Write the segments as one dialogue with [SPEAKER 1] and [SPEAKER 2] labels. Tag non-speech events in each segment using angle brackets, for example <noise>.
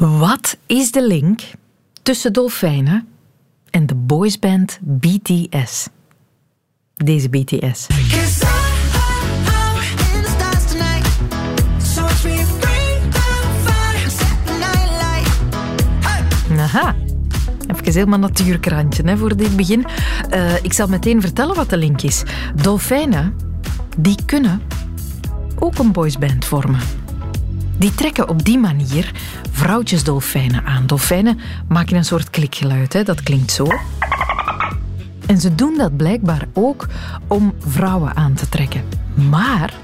[SPEAKER 1] Wat is de link tussen dolfijnen en de boysband BTS? Deze BTS. Aha. Even helemaal natuurkrantje hè, voor dit begin. Uh, ik zal meteen vertellen wat de link is. Dolfijnen, die kunnen ook een boysband vormen. Die trekken op die manier vrouwtjesdolfijnen aan. Dolfijnen maken een soort klikgeluid, hè? dat klinkt zo. En ze doen dat blijkbaar ook om vrouwen aan te trekken. Maar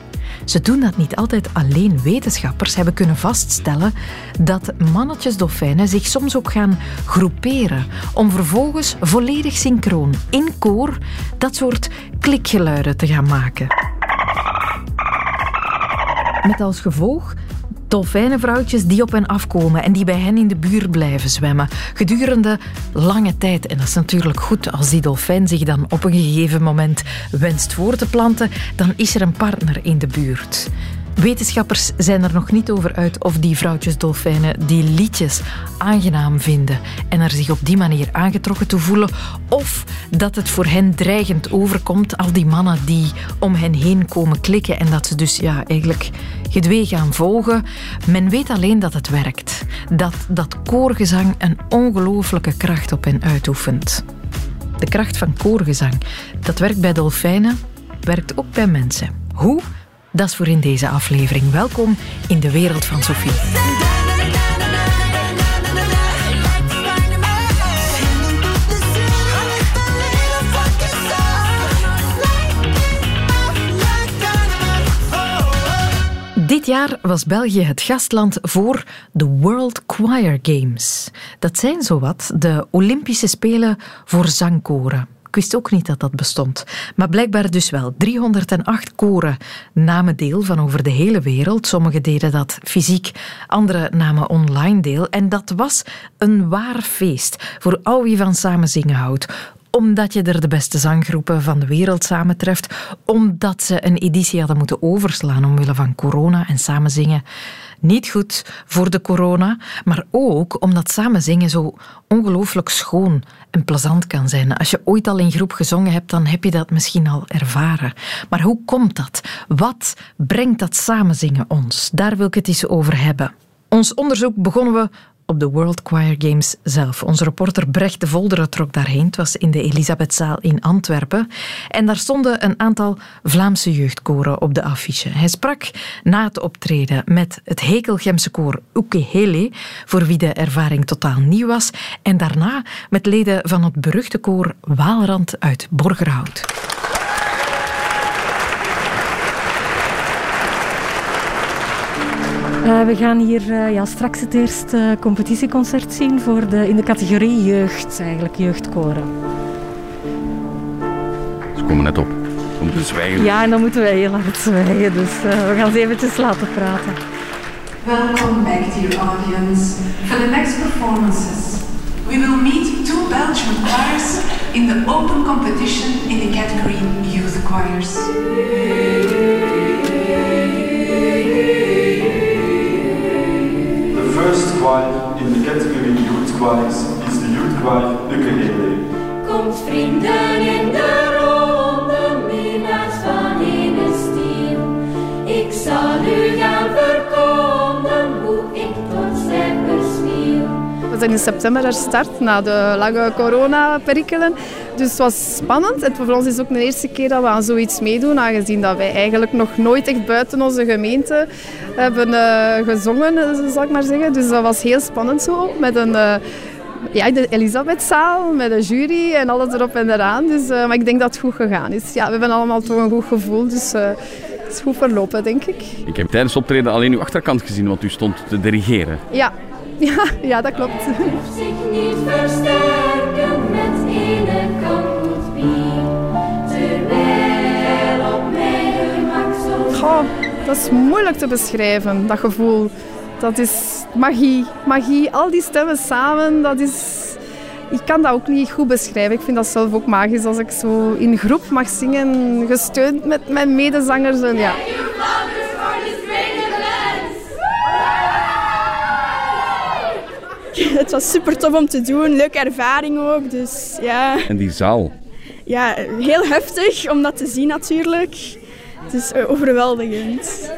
[SPEAKER 1] ze doen dat niet altijd alleen. Wetenschappers hebben kunnen vaststellen dat mannetjesdolfijnen zich soms ook gaan groeperen om vervolgens volledig synchroon in koor dat soort klikgeluiden te gaan maken. Met als gevolg dolfijnenvrouwtjes die op hen afkomen en die bij hen in de buurt blijven zwemmen gedurende lange tijd. En dat is natuurlijk goed als die dolfijn zich dan op een gegeven moment wenst voor te planten, dan is er een partner in de buurt. Wetenschappers zijn er nog niet over uit of die vrouwtjesdolfijnen die liedjes aangenaam vinden en er zich op die manier aangetrokken toe voelen, of dat het voor hen dreigend overkomt, al die mannen die om hen heen komen klikken en dat ze dus ja, eigenlijk gedwee gaan volgen. Men weet alleen dat het werkt, dat dat koorgezang een ongelooflijke kracht op hen uitoefent. De kracht van koorgezang, dat werkt bij dolfijnen, werkt ook bij mensen. Hoe? Dat is voor in deze aflevering. Welkom in de wereld van Sophie. Dit jaar was België het gastland voor de World Choir Games. Dat zijn zowat de Olympische Spelen voor zangkoren. Wist ook niet dat dat bestond. Maar blijkbaar dus wel. 308 koren namen deel van over de hele wereld. Sommigen deden dat fysiek, andere namen online deel. En dat was een waar feest voor al wie van samen zingen houdt omdat je er de beste zanggroepen van de wereld samentreft, omdat ze een editie hadden moeten overslaan omwille van corona en samen zingen niet goed voor de corona, maar ook omdat samen zingen zo ongelooflijk schoon en plezant kan zijn. Als je ooit al in groep gezongen hebt, dan heb je dat misschien al ervaren. Maar hoe komt dat? Wat brengt dat samenzingen ons? Daar wil ik het eens over hebben. Ons onderzoek begonnen we op de World Choir Games zelf. Onze reporter Brecht de Volderen trok daarheen. Het was in de Elisabethzaal in Antwerpen. En daar stonden een aantal Vlaamse jeugdkoren op de affiche. Hij sprak na het optreden met het Hekelgemse koor Ukehele, voor wie de ervaring totaal nieuw was. En daarna met leden van het beruchte koor Waalrand uit Borgerhout.
[SPEAKER 2] We gaan hier uh, ja, straks het eerste competitieconcert zien voor de, in de categorie jeugd, eigenlijk jeugdkoren.
[SPEAKER 3] Ze komen net op. We moeten zwijgen.
[SPEAKER 2] Ja, en dan moeten wij heel hard zwijgen. Dus uh, we gaan ze eventjes laten praten.
[SPEAKER 4] Welcome back, dear audience. For the next performances, we will meet two Belgian choirs in the open competition in the category Youth Choirs.
[SPEAKER 5] First choir in the category Youth Choirs is the Youth Choir Ukulele. Komt vrienden in de in
[SPEAKER 6] september gestart na de lange corona-perikelen. Dus het was spannend. En voor ons is het ook de eerste keer dat we aan zoiets meedoen, aangezien dat wij eigenlijk nog nooit echt buiten onze gemeente hebben uh, gezongen, eh, zal ik maar zeggen. Dus dat was heel spannend zo, met een... Uh, ja, de Elisabethzaal met de jury en alles erop en eraan. Dus, uh, maar ik denk dat het goed gegaan is. Ja, we hebben allemaal toch een goed gevoel, dus uh, het is goed verlopen, denk ik.
[SPEAKER 3] Ik heb tijdens het optreden alleen uw achterkant gezien, want u stond te dirigeren.
[SPEAKER 6] Ja, ja, ja dat klopt. zich niet versterken met ene kan bier, terwijl op mij gemak zo... Goh, dat is moeilijk te beschrijven, dat gevoel. Dat is magie. Magie, al die stemmen samen, dat is... Ik kan dat ook niet goed beschrijven. Ik vind dat zelf ook magisch als ik zo in groep mag zingen, gesteund met mijn medezangers. En ja. <laughs>
[SPEAKER 7] Het was super tof om te doen, leuke ervaring ook. Dus ja.
[SPEAKER 3] En die zaal?
[SPEAKER 7] Ja, heel heftig om dat te zien natuurlijk. Het is overweldigend.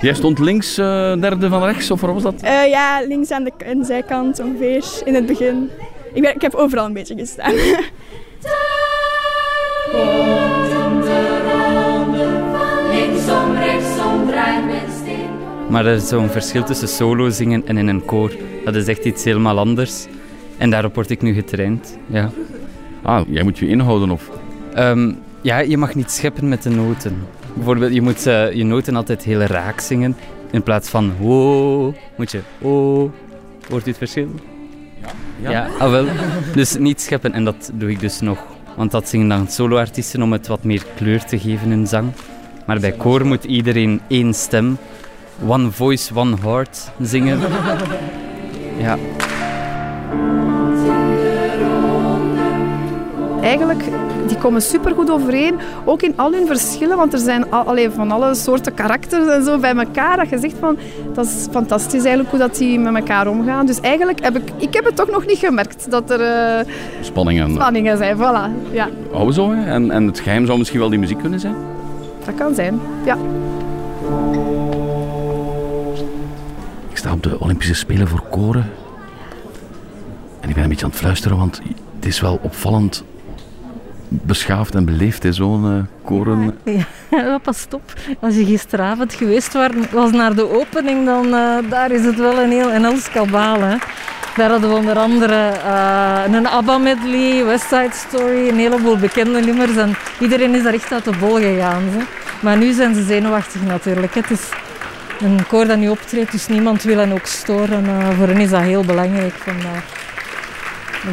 [SPEAKER 3] Jij stond links, uh, derde van rechts, of waar was dat?
[SPEAKER 7] Uh, ja, links aan de, aan de zijkant ongeveer, in het begin. Ik, ben, ik heb overal een beetje gestaan. <laughs>
[SPEAKER 8] Maar er is zo'n verschil tussen solo zingen en in een koor. Dat is echt iets helemaal anders. En daarop word ik nu getraind. Ja.
[SPEAKER 3] Ah, jij moet je inhouden of?
[SPEAKER 8] Um, ja, je mag niet scheppen met de noten. Bijvoorbeeld, je moet uh, je noten altijd heel raak zingen. In plaats van ho, moet je ho. Hoort u het verschil?
[SPEAKER 3] Ja.
[SPEAKER 8] Ja, ja ah, wel. Dus niet scheppen en dat doe ik dus nog. Want dat zingen dan soloartiesten om het wat meer kleur te geven in zang. Maar bij koor moet iedereen één stem, one voice, one heart zingen. Ja.
[SPEAKER 6] Eigenlijk, die komen supergoed overeen. Ook in al hun verschillen, want er zijn al, van alle soorten karakters en zo bij elkaar. Dat je zegt van, dat is fantastisch eigenlijk hoe dat die met elkaar omgaan. Dus eigenlijk heb ik, ik heb het toch nog niet gemerkt dat er uh,
[SPEAKER 3] spanningen,
[SPEAKER 6] spanningen zijn. Voilà, ja.
[SPEAKER 3] Oh zo, hè? En, en het geheim zou misschien wel die muziek kunnen zijn?
[SPEAKER 6] Dat kan zijn, ja.
[SPEAKER 3] Sta op de Olympische Spelen voor koren. En ik ben een beetje aan het fluisteren, want het is wel opvallend beschaafd en beleefd, zo'n uh, koren. <laughs>
[SPEAKER 2] Ja, pas op. Als je gisteravond geweest was naar de opening, dan uh, daar is het wel een heel heel kabaal. Hè. Daar hadden we onder andere uh, een ABBA medley, West Side Story, een heleboel bekende nummers. En iedereen is daar echt uit de bol gegaan. Maar nu zijn ze zenuwachtig natuurlijk. Het is een koor dat nu optreedt, dus niemand wil hen ook storen. voor hen is dat heel belangrijk vandaag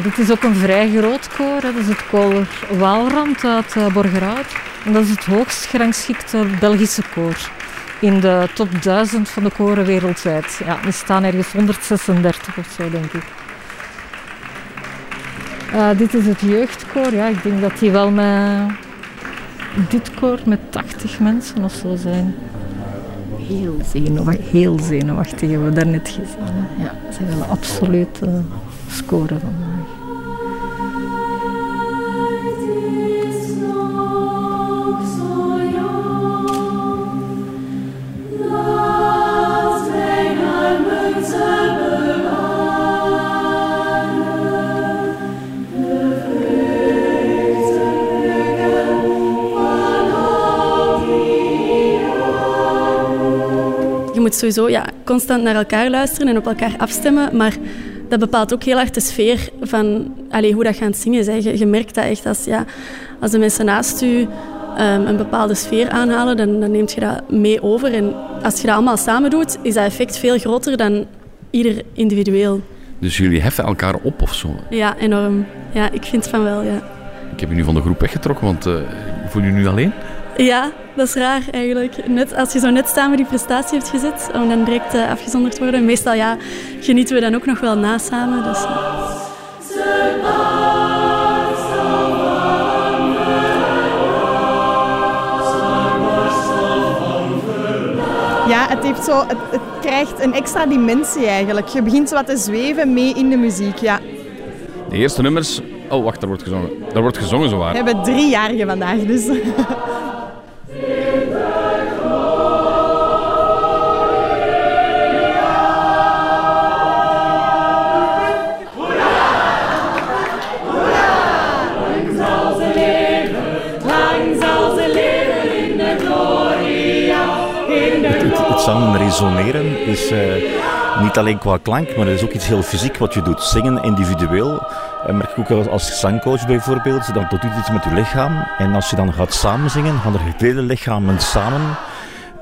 [SPEAKER 2] dit is ook een vrij groot koor. Dat is het koor Waalrand uit uh, Borgerhout. En dat is het hoogst gerangschikte Belgische koor. In de top 1000 van de koren wereldwijd. Ja, die staan ergens 136 of zo, denk ik. Uh, dit is het jeugdkoor. Ja, ik denk dat die wel met dit koor met 80 mensen of zo zijn. Heel zenuwachtig, heel zenuwachtig hebben we daarnet gezien. Ja, ze willen absoluut scoren vandaag.
[SPEAKER 7] Sowieso ja, constant naar elkaar luisteren en op elkaar afstemmen, maar dat bepaalt ook heel erg de sfeer van allez, hoe dat gaat zingen is. Je, je, merkt dat echt als, ja, als de mensen naast u um, een bepaalde sfeer aanhalen, dan, dan neemt je dat mee over. En als je dat allemaal samen doet, is dat effect veel groter dan ieder individueel.
[SPEAKER 3] Dus jullie heffen elkaar op of zo?
[SPEAKER 7] Ja, enorm. Ja, ik vind van wel, ja.
[SPEAKER 3] Ik heb je nu van de groep weggetrokken, want uh, voel je nu alleen?
[SPEAKER 7] Ja, dat is raar eigenlijk. Net, als je zo net samen die prestatie hebt gezet, om dan direct uh, afgezonderd te worden. Meestal ja, genieten we dan ook nog wel na samen. Dus, Ja, het, heeft zo, het, het, krijgt een extra dimensie eigenlijk. Je begint zo wat te zweven mee in de muziek, ja.
[SPEAKER 3] De eerste nummers... Oh, wacht, daar wordt gezongen. Daar wordt gezongen zo waar.
[SPEAKER 7] We hebben driejarigen vandaag, dus... <laughs>
[SPEAKER 9] resoneren is uh, niet alleen qua klank, maar het is ook iets heel fysiek wat je doet. Zingen individueel. En merk ik ook als zangcoach bijvoorbeeld, dan doet iets met je lichaam. En als je dan gaat samen zingen, gaan er vele lichamen samen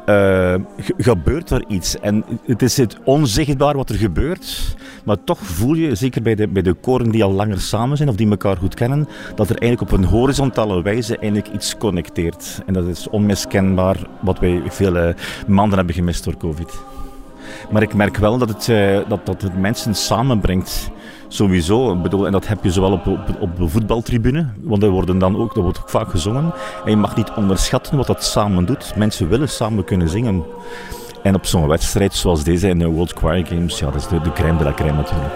[SPEAKER 9] uh, gebeurt er iets. En het is het onzichtbaar wat er gebeurt, maar toch voel je, zeker bij de, bij de koren die al langer samen zijn of die elkaar goed kennen, dat er eigenlijk op een horizontale wijze eigenlijk iets connecteert. En dat is onmiskenbaar wat wij vele maanden hebben gemist door COVID. Maar ik merk wel dat het, uh, dat, dat het mensen samenbrengt. Sowieso. Ik bedoel, en dat heb je zowel op, op, op de voetbaltribune, want er worden dan ook, dat wordt ook vaak gezongen. En je mag niet onderschatten wat dat samen doet. Mensen willen samen kunnen zingen. En op zo'n wedstrijd zoals deze in de World Choir Games, ja, dat is de, de crème de la crème natuurlijk.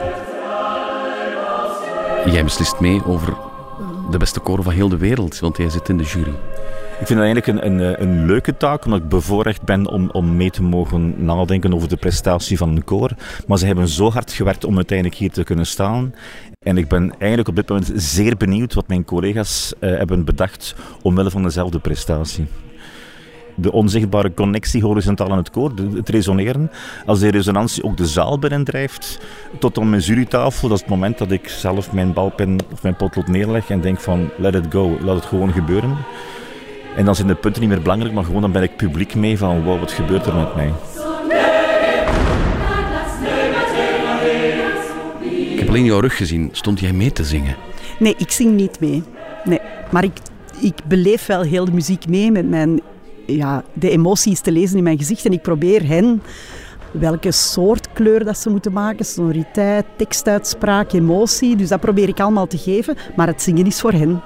[SPEAKER 3] Jij beslist mee over de beste koren van heel de wereld, want jij zit in de jury.
[SPEAKER 9] Ik vind het eigenlijk een, een, eh, een, leuke taak, omdat ik bevoorrecht ben om, om mee te mogen nadenken over de prestatie van een koor. Maar ze hebben zo hard gewerkt om uiteindelijk hier te kunnen staan. En ik ben eigenlijk op dit moment zeer benieuwd wat mijn collega's uh, hebben bedacht omwille van dezelfde prestatie de onzichtbare connectie horizontaal aan het koor, het resoneren. Als die resonantie ook de zaal binnendrijft, tot aan mijn jurytafel, dat is het moment dat ik zelf mijn balpen of mijn potlood neerleg en denk van let it go, laat het gewoon gebeuren. En dan zijn de punten niet meer belangrijk, maar gewoon dan ben ik publiek mee van wow, wat gebeurt er met mij.
[SPEAKER 3] Ik heb alleen jouw rug gezien. Stond jij mee te zingen?
[SPEAKER 10] Nee, ik zing niet mee. Nee. Maar ik, ik beleef wel heel de muziek mee met mijn, ja, de emoties te lezen in mijn gezicht. En ik probeer hen welke soort kleur dat ze moeten maken, sonoriteit, tekstuitspraak, emotie. Dus dat probeer ik allemaal te geven. Maar het zingen is voor hen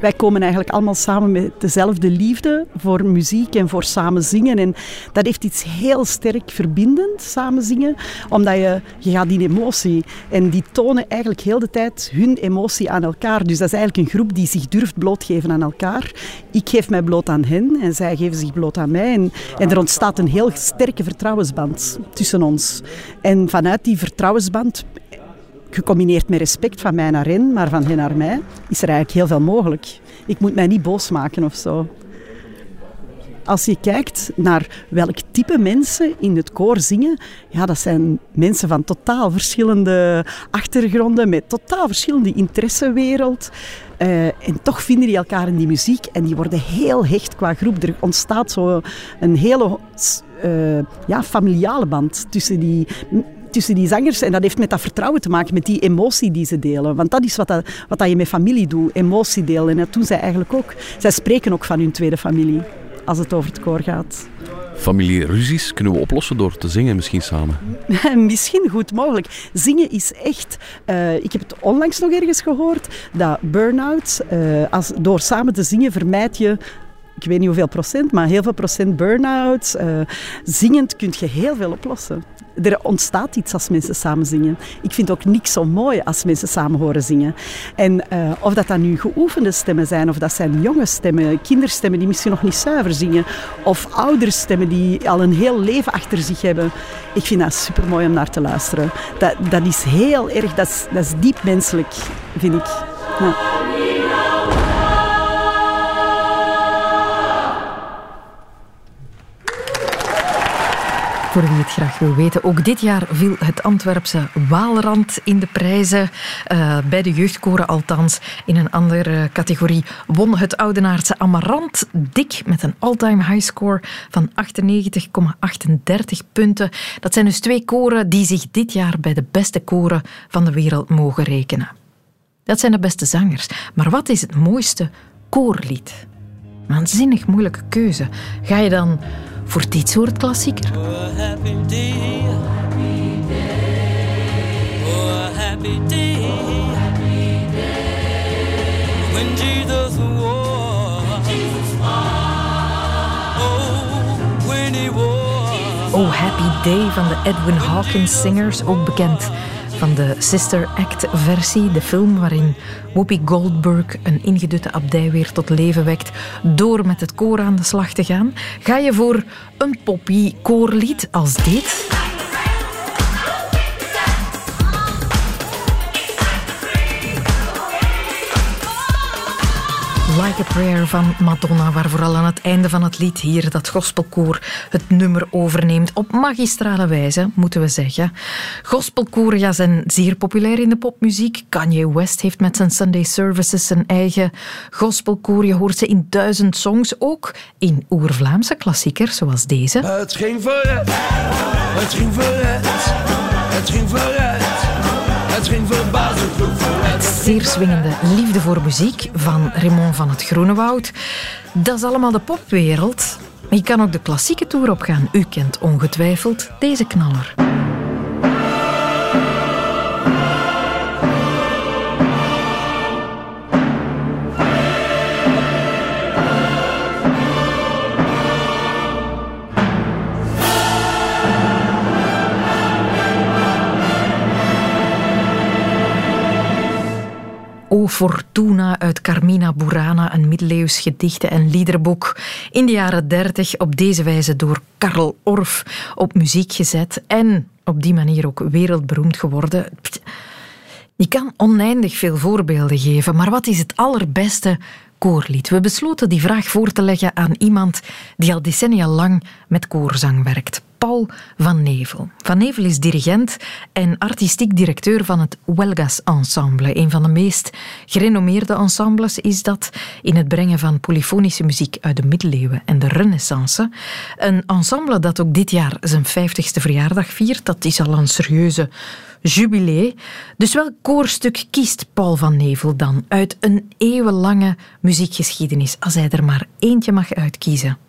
[SPEAKER 10] wij komen eigenlijk allemaal samen met dezelfde liefde voor muziek en voor samen zingen. En dat heeft iets heel sterk verbindend, samen zingen. Omdat je, je gaat in emotie. En die tonen eigenlijk heel de tijd hun emotie aan elkaar. Dus dat is eigenlijk een groep die zich durft blootgeven aan elkaar. Ik geef mij bloot aan hen en zij geven zich bloot aan mij. En, en er ontstaat een heel sterke vertrouwensband tussen ons. En vanuit die vertrouwensband gecombineerd met respect van mij naar hen, maar van hen naar mij, is er eigenlijk heel veel mogelijk. Ik moet mij niet boos maken of zo. Als je kijkt naar welk type mensen in het koor zingen, ja, dat zijn mensen van totaal verschillende achtergronden, met totaal verschillende interessewereld. Uh, en toch vinden die elkaar in die muziek en die worden heel hecht qua groep. Er ontstaat zo een hele uh, ja, familiale band tussen die tussen die zangers. En dat heeft met dat vertrouwen te maken, met die emotie die ze delen. Want dat is wat, dat, wat dat je met familie doet, emotie delen. En dat doen zij eigenlijk ook. Zij spreken ook van hun tweede familie, als het over het koor gaat.
[SPEAKER 3] Familieruzies kunnen we oplossen door te zingen misschien samen? <laughs>
[SPEAKER 10] misschien goed mogelijk. Zingen is echt... Uh, ik heb het onlangs nog ergens gehoord, dat burn-out, uh, als, door samen te zingen vermijd je ik weet niet hoeveel procent, maar heel veel procent burn-outs. Uh, zingend kun je heel veel oplossen er ontstaat iets als mensen samen zingen. Ik vind ook niks zo mooi als mensen samen horen zingen. En uh, of dat dan nu geoefende stemmen zijn, of dat zijn jonge stemmen, kinderstemmen die misschien nog niet zuiver zingen, of oudere stemmen die al een heel leven achter zich hebben. Ik vind dat super mooi om naar te luisteren. Dat, dat is heel erg, dat is, dat is diep menselijk, vind ik.
[SPEAKER 1] Voor het graag wil weten, ook dit jaar viel het Antwerpse Waalrand in de prijzen. Uh, bij de jeugdkoren althans. In een andere categorie won het Oudenaardse Amarant dik met een all-time highscore van 98,38 punten. Dat zijn dus twee koren die zich dit jaar bij de beste koren van de wereld mogen rekenen. Dat zijn de beste zangers. Maar wat is het mooiste koorlied? Waanzinnig moeilijke keuze. Ga je dan voor dit soort klassieker. Oh, Happy Day. Van de Edwin Hawkins Singers, ook bekend van de Sister Act-versie, de film waarin Whoopi Goldberg een ingedutte abdij weer tot leven wekt door met het koor aan de slag te gaan. Ga je voor een poppy koorlied als dit? Like a Prayer van Madonna, waar vooral aan het einde van het lied hier dat gospelkoor het nummer overneemt. Op magistrale wijze, moeten we zeggen. Gospelkoren zijn zeer populair in de popmuziek. Kanye West heeft met zijn Sunday Services zijn eigen gospelkoor. Je hoort ze in duizend songs, ook in oer-Vlaamse klassiekers zoals deze.
[SPEAKER 11] Het ging vooruit, het ging vooruit, het ging vooruit, het ging vooruit
[SPEAKER 1] zeer swingende liefde voor muziek van Raymond van het Groenewoud. Dat is allemaal de popwereld. Maar je kan ook de klassieke tour opgaan. U kent ongetwijfeld deze knaller. O Fortuna uit Carmina Burana, een middeleeuws gedichten- en liederboek. In de jaren dertig op deze wijze door Karl Orff op muziek gezet en op die manier ook wereldberoemd geworden. Je kan oneindig veel voorbeelden geven, maar wat is het allerbeste koorlied? We besloten die vraag voor te leggen aan iemand die al decennia lang met koorzang werkt. Paul van Nevel. Van Nevel is dirigent en artistiek directeur van het Welgas Ensemble. Een van de meest gerenommeerde ensembles is dat in het brengen van polyfonische muziek uit de middeleeuwen en de renaissance. Een ensemble dat ook dit jaar zijn 50ste verjaardag viert. Dat is al een serieuze jubilee. Dus welk koorstuk kiest Paul van Nevel dan uit een eeuwenlange muziekgeschiedenis, als hij er maar eentje mag uitkiezen?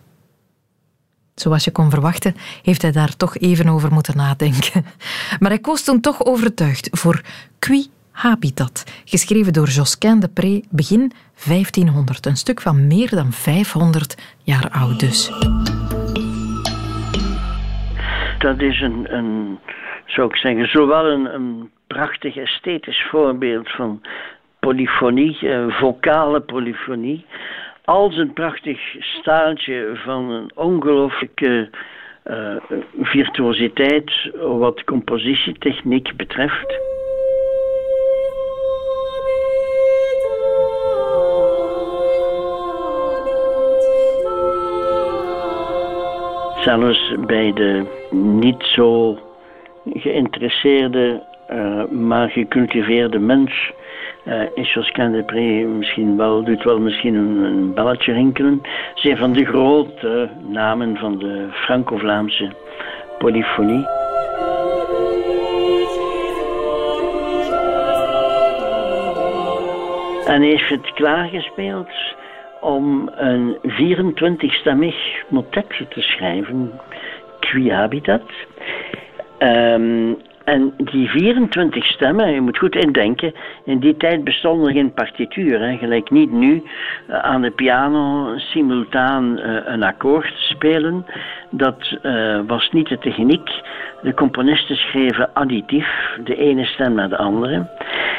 [SPEAKER 1] Zoals je kon verwachten, heeft hij daar toch even over moeten nadenken. <laughs> Maar hij koos toen toch overtuigd voor Qui Habitat, geschreven door Josquin de Pré begin 1500. Een stuk van meer dan 500 jaar oud dus.
[SPEAKER 12] Dat is een, een zou ik zeggen, zowel een, een prachtig esthetisch voorbeeld van polyfonie, eh, vocale polyfonie, als een prachtig staaltje van een ongelooflijke uh, virtuositeit wat compositietechniek betreft. Zelfs bij de niet zo geïnteresseerde, uh, maar gecultiveerde mens uh, is Josquin de Pré misschien wel, doet wel misschien een, een belletje rinkelen. Ze van de grote namen van de Franco-Vlaamse polyfonie. En heeft het klaargespeeld om een 24-stemmig motetje te schrijven, Qui Habitat. Um, en die 24 stemmen, je moet goed indenken, in die tijd bestond er geen partituur. Hè. Gelijk niet nu uh, aan de piano simultaan uh, een akkoord spelen. Dat uh, was niet de techniek. De componisten schreven additief, de ene stem naar de andere.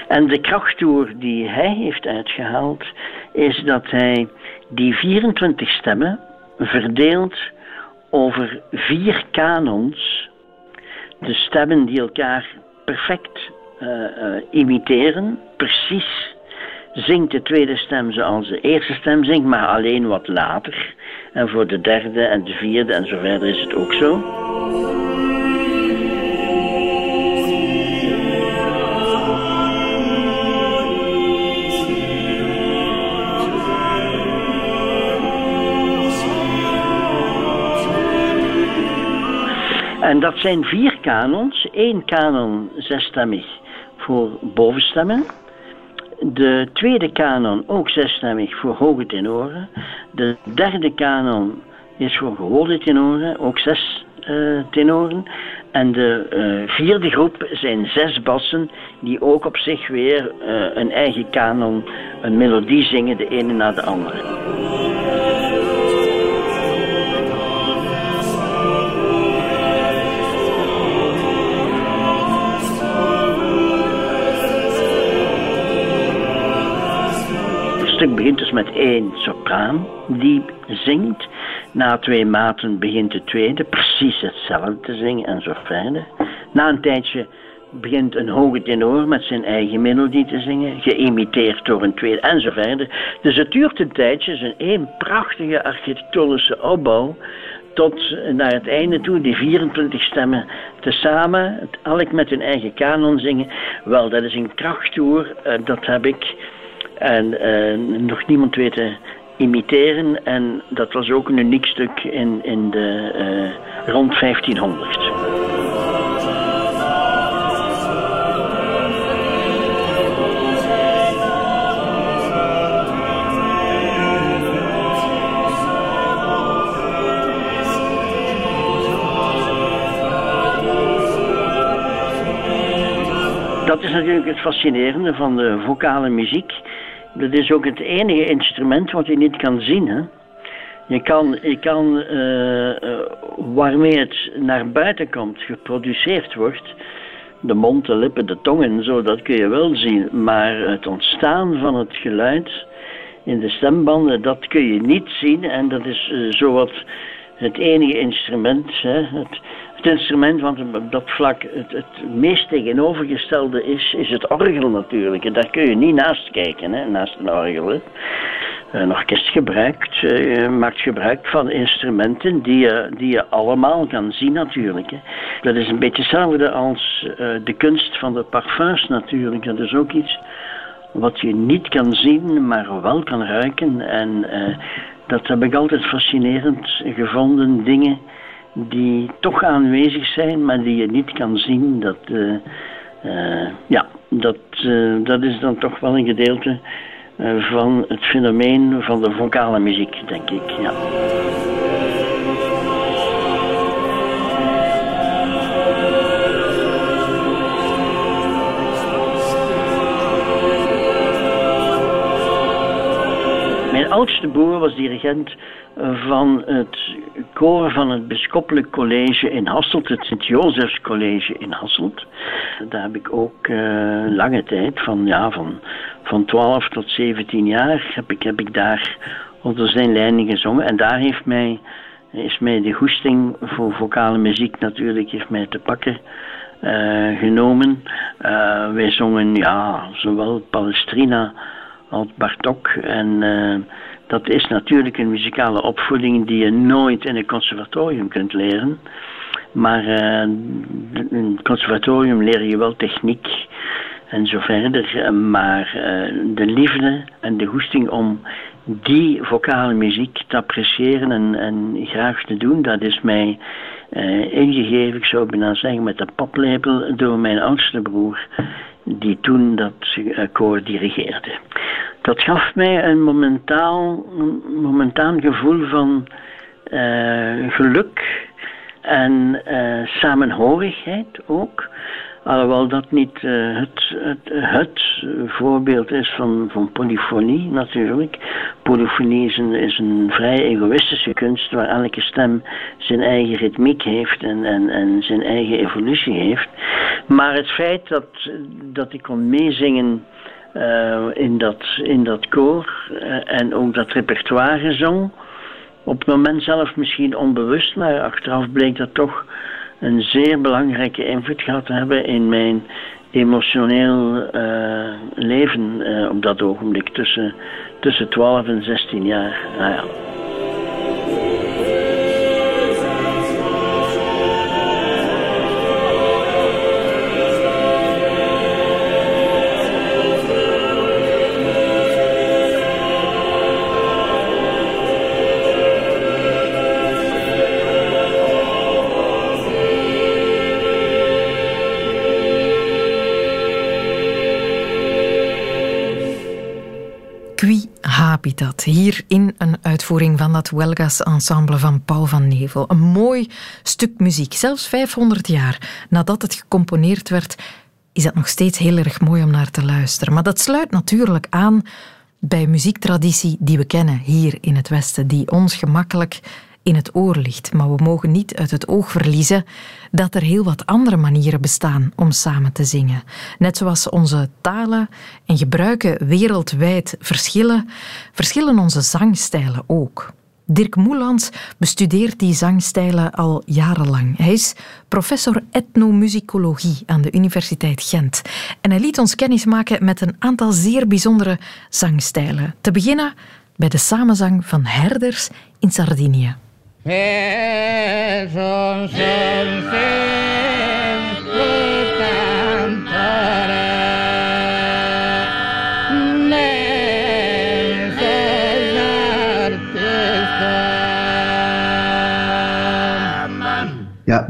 [SPEAKER 12] En de krachttoer die hij heeft uitgehaald, is dat hij die 24 stemmen verdeelt over vier kanons de stemmen die elkaar perfect uh, uh, imiteren, precies zingt de tweede stem zoals de eerste stem zingt, maar alleen wat later. En voor de derde en de vierde en zo verder is het ook zo. En dat zijn vier kanons. Eén kanon zesstemmig voor bovenstemmen. De tweede kanon ook zesstemmig voor hoge tenoren. De derde kanon is voor gewone tenoren, ook zes uh, tenoren. En de uh, vierde groep zijn zes bassen die ook op zich weer uh, een eigen kanon, een melodie zingen, de ene na de andere. Stuk begint dus met één sopraan die zingt. Na twee maten begint de tweede precies hetzelfde te zingen en zo verder. Na een tijdje begint een hoge tenor met zijn eigen melodie te zingen, geïmiteerd door een tweede en zo verder. Dus het duurt een tijdje, het is een één prachtige architectonische opbouw, tot naar het einde toe die 24 stemmen tezamen, elk met hun eigen kanon zingen. Wel, dat is een krachttoer, dat heb ik en uh, nog niemand weten imiteren. En dat was ook een uniek stuk in, in de uh, rond 1500. Dat is natuurlijk het fascinerende van de vocale muziek dat is ook het enige instrument wat je niet kan zien. Hè? Je kan, je kan uh, waarmee het naar buiten komt, geproduceerd wordt, de mond, de lippen, de tong en zo, dat kun je wel zien. Maar het ontstaan van het geluid in de stembanden, dat kun je niet zien. En dat is uh, zowat het enige instrument, hè, het, het instrument wat op dat vlak het, het meest tegenovergestelde is, is het orgel natuurlijk. En daar kun je niet naast kijken, hè, naast een orgel. Een orkest gebruikt, uh, maakt gebruik van instrumenten die je, die je allemaal kan zien natuurlijk. Hè. Dat is een beetje hetzelfde als uh, de kunst van de parfums natuurlijk. Dat is ook iets wat je niet kan zien, maar wel kan ruiken. En uh, dat heb ik altijd fascinerend gevonden. Dingen die toch aanwezig zijn, maar die je niet kan zien. Dat, uh, uh, ja, dat, dat is dan toch wel een gedeelte van het fenomeen van de vocale muziek, denk ik. Ja. Mijn oudste broer was dirigent van het koor van het Bisschoppelijk College in Hasselt, het Sint-Jozefs College in Hasselt. Daar heb ik ook uh, lange tijd, van, ja, van, van 12 tot 17 jaar, heb ik, heb ik daar onder zijn leiding gezongen. En daar heeft mij, is mij de goesting voor vocale muziek natuurlijk heeft mij te pakken. Uh, genomen. Uh, wij zongen ja, zowel Palestrina als Bartok. En uh, dat is natuurlijk een muzikale opvoeding die je nooit in een conservatorium kunt leren. Maar in een conservatorium leer je wel techniek en zo verder. Maar de liefde en de goesting om die vocale muziek te appreciëren en, en graag te doen, dat is mij ingegeven, ik zou bijna zeggen, met de paplepel door mijn oudste broer, die toen dat koor dirigeerde. Dat gaf mij een momentaal, momentaan gevoel van uh, geluk en samenhorigheid ook. Alhoewel dat niet uh, het, het, het, voorbeeld is van, van polyfonie natuurlijk. Polyfonie is een, vrij egoïstische kunst waar elke stem zijn eigen ritmiek heeft en, en, en zijn eigen evolutie heeft. Maar het feit dat, dat ik kon meezingen uh, in, dat, in dat koor uh, en ook dat repertoire zong, op het moment zelf misschien onbewust, maar achteraf bleek dat toch een zeer belangrijke invloed gehad hebben in mijn emotioneel uh, leven uh, op dat ogenblik tussen, tussen 12 en 16 jaar. Nou ja.
[SPEAKER 1] Hier in een uitvoering van dat Welgas ensemble van Paul van Nevel. Een mooi stuk muziek. Zelfs 500 jaar nadat het gecomponeerd werd, is dat nog steeds heel erg mooi om naar te luisteren. Maar dat sluit natuurlijk aan bij muziektraditie die we kennen hier in het Westen, die ons gemakkelijk in het oor ligt. Maar we mogen niet uit het oog verliezen dat er heel wat andere manieren bestaan om samen te zingen. Net zoals onze talen en gebruiken wereldwijd verschillen, verschillen onze zangstijlen ook. Dirk Moelans bestudeert die zangstijlen al jarenlang. Hij is professor etnomusicologie aan de Universiteit Gent. En hij liet ons kennis maken met een aantal zeer bijzondere zangstijlen. Te beginnen bij de samenzang van herders in Sardinië.
[SPEAKER 13] Ja,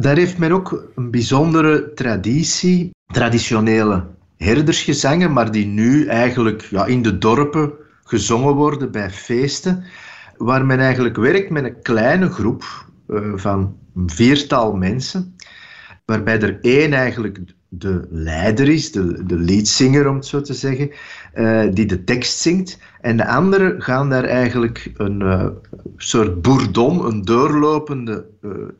[SPEAKER 13] daar heeft men ook een bijzondere traditie, traditionele herdersgezangen, maar die nu eigenlijk ja, in de dorpen gezongen worden bij feesten waar men eigenlijk werkt met een kleine groep uh, van een viertal mensen, waarbij er één eigenlijk de leider is, de, de leadzanger om het zo te zeggen, uh, die de tekst zingt. En de anderen gaan daar eigenlijk een uh, soort bourdon, een doorlopende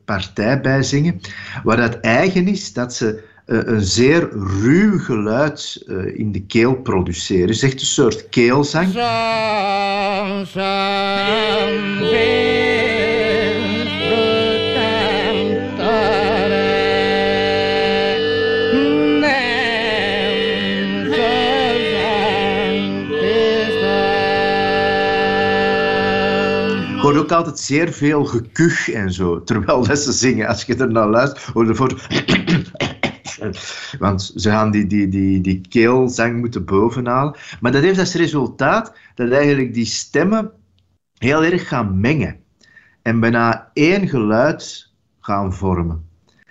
[SPEAKER 13] partij bij zingen, waar het eigen is dat ze eh, een zeer ruw geluid uh, in de keel produceren. Het is echt een soort keelzang. hoort ook altijd zeer veel gekuch en zo, terwijl dat ze zingen. Als je er naar luistert, hoor je voor... Want ze gaan die, die, die, die keelzang moeten bovenhalen. Maar dat heeft als resultaat dat eigenlijk die stemmen heel erg gaan mengen. En bijna één geluid gaan vormen.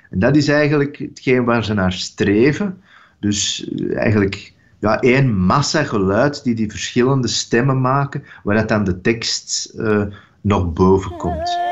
[SPEAKER 13] En dat is eigenlijk hetgeen waar ze naar streven. Dus eh, eigenlijk ja, één massa geluid die die verschillende stemmen maken, waar dat dan de tekst uh, nog boven komt.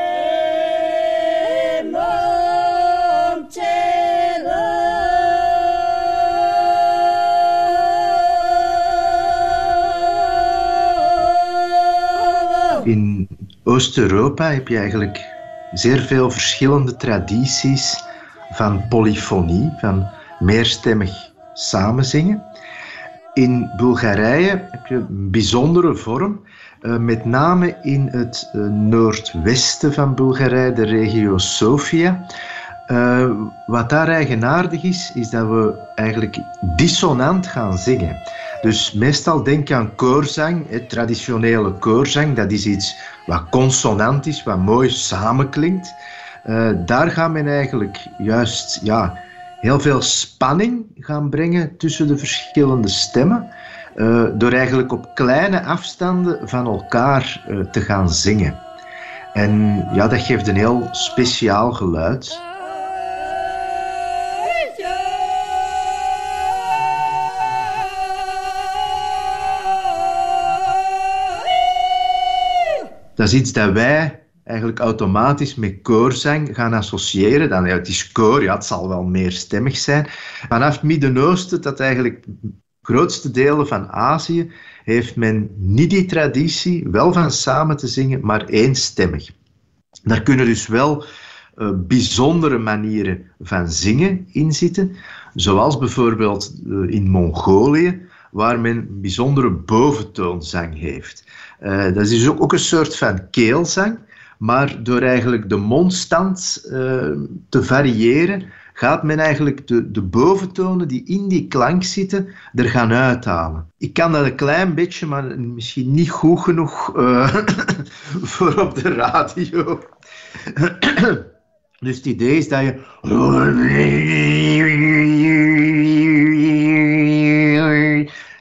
[SPEAKER 13] Oost-Europa heb je eigenlijk zeer veel verschillende tradities van polyfonie, van meerstemmig samenzingen. In Bulgarije heb je een bijzondere vorm eh, met name in het uh, noordwesten van Bulgarije, de regio Sofia. Uh, wat daar eigenaardig is, is dat we eigenlijk dissonant gaan zingen. Dus meestal denk je aan koorzang, het traditionele koorzang. Dat is iets wat consonant is, wat mooi samenklinkt. daar gaat men eigenlijk juist ja, heel veel spanning gaan brengen tussen de verschillende stemmen. Uh, door eigenlijk op kleine afstanden van elkaar uh, te gaan zingen. En ja, dat geeft een heel speciaal geluid. Dat is iets dat wij eigenlijk automatisch met koorzang gaan associëren. Dan, ja, het is koor, ja, het zal wel meer stemmig zijn. Vanaf het Midden-Oosten, dat eigenlijk grootste delen van Azië heeft men niet die traditie, wel van samen te zingen, maar eenstemmig. Daar kunnen dus wel uh, bijzondere manieren van zingen in zitten, zoals bijvoorbeeld uh, in Mongolië, waar men een bijzondere boventoonzang heeft. Uh, dat is ook, ook, een soort van keelzang, maar door eigenlijk de mondstand te variëren, gaat men eigenlijk de, de boventonen die in die klank zitten, er gaan uithalen. Ik kan dat een klein beetje, maar misschien niet goed genoeg uh, <laughs> voor op de radio. <clears throat> dus het idee is dat je...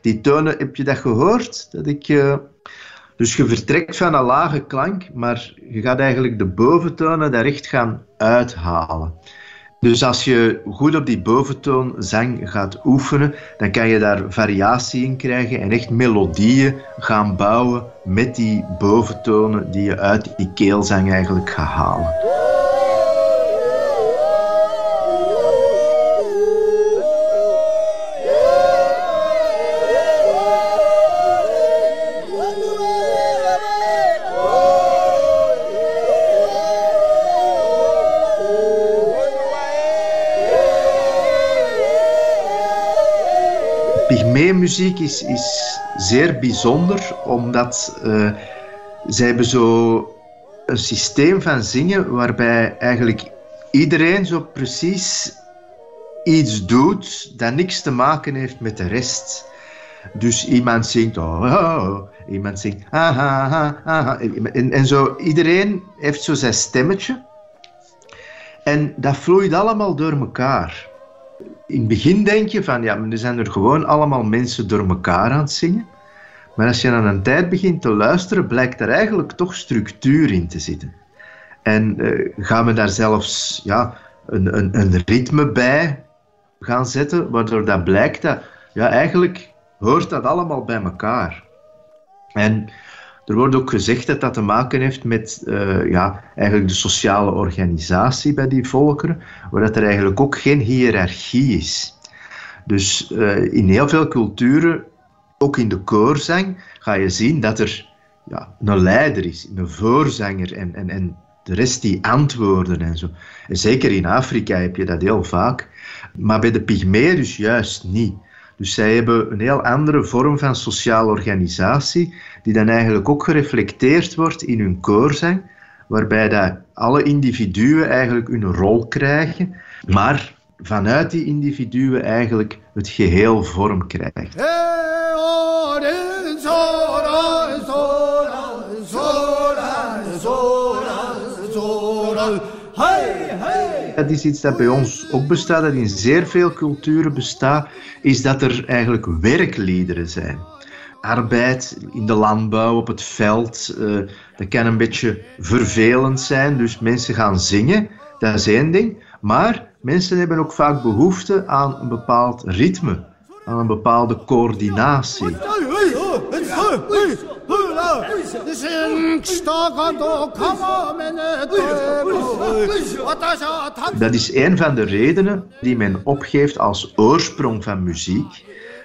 [SPEAKER 13] Die tonen, heb je dat gehoord? Dat ik... Uh... Dus je vertrekt van een lage klank, maar je gaat eigenlijk de boventonen daar echt gaan uithalen. Dus als je goed op die boventoon zang gaat oefenen, dan kan je daar variatie in krijgen en echt melodieën gaan bouwen met die boventonen die je uit die keelzang eigenlijk gaat halen. Muziek is, is zeer bijzonder, omdat uh, zij hebben zo een systeem van zingen waarbij eigenlijk iedereen zo precies iets doet dat niks te maken heeft met de rest. Dus iemand zingt, oh, oh, oh. iemand zingt, ah, ah, ah, en, en zo, iedereen heeft zo zijn stemmetje. En dat vloeit allemaal door elkaar in het begin denk je van, ja, er zijn er gewoon allemaal mensen door elkaar aan het zingen. Maar als je aan een tijd begint te luisteren, blijkt er eigenlijk toch structuur in te zitten. En uh, gaan we daar zelfs ja, een, een, een ritme bij gaan zetten, waardoor dat blijkt dat, ja, eigenlijk hoort dat allemaal bij elkaar. En er wordt ook gezegd dat dat te maken heeft met uh, ja, eigenlijk de sociale organisatie bij die volkeren, waar dat er eigenlijk ook geen hiërarchie is. Dus uh, in heel veel culturen, ook in de koorzang, ga je zien dat er ja, een leider is, een voorzanger en, en, en de rest die antwoorden en zo. En zeker in Afrika heb je dat heel vaak. Maar bij de Pygmeeën dus juist niet. Dus zij hebben een heel andere vorm van sociale organisatie, die dan eigenlijk ook gereflecteerd wordt in hun koorzang, waarbij dat alle individuen eigenlijk hun rol krijgen, maar vanuit die individuen eigenlijk het geheel vorm krijgt. Dat is iets dat bij ons ook bestaat, dat in zeer veel culturen bestaat, is dat er eigenlijk werkliederen zijn. Arbeid in de landbouw, op het veld, uh, dat kan een beetje vervelend zijn. Dus mensen gaan zingen, dat is één ding. Maar mensen hebben ook vaak behoefte aan een bepaald ritme, aan een bepaalde coördinatie. Dat is een van de redenen die men opgeeft als oorsprong van muziek.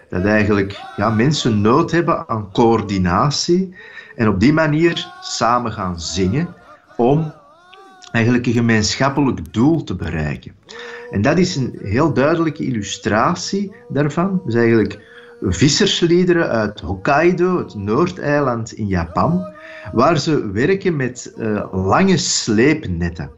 [SPEAKER 13] Dat eigenlijk ja, mensen nood hebben aan coördinatie en op die manier samen gaan zingen om eigenlijk een gemeenschappelijk doel te bereiken. En dat is een heel duidelijke illustratie daarvan. Dus eigenlijk vissersliederen uit Hokkaido, het Noordeiland in Japan, waar ze werken met uh, lange sleepnetten.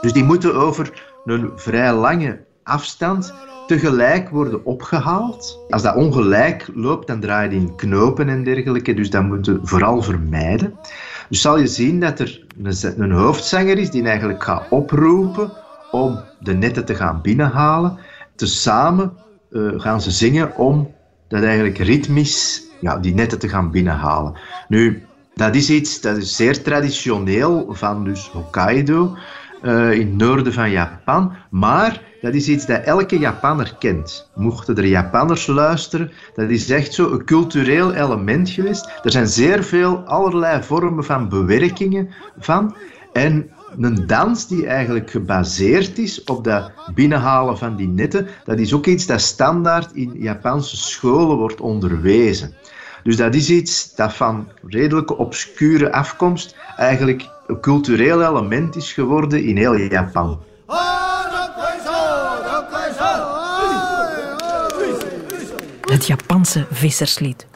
[SPEAKER 13] Dus die moeten over een vrij lange afstand tegelijk worden opgehaald. Als dat ongelijk loopt, dan draai je in knopen en dergelijke, dus dat moeten we vooral vermijden. Dus zal je zien dat er een, een hoofdzanger is die eigenlijk gaat oproepen om de netten te gaan binnenhalen. Tezamen uh, gaan ze zingen om dat eigenlijk ritmisch ja, die netten te gaan binnenhalen. Nu, dat is iets dat is zeer traditioneel van dus Hokkaido, uh, in het noorden van Japan. Maar dat is iets dat elke Japanner kent. Mochten er Japanners luisteren, dat is echt zo een cultureel element geweest. Er zijn zeer veel allerlei vormen van bewerkingen van. En een dans die eigenlijk gebaseerd is op dat binnenhalen van die netten, dat is ook iets dat standaard in Japanse scholen wordt onderwezen. Dus dat is iets dat van redelijke obscure afkomst eigenlijk een cultureel element is geworden in heel Japan.
[SPEAKER 1] Het Japanse visserslied.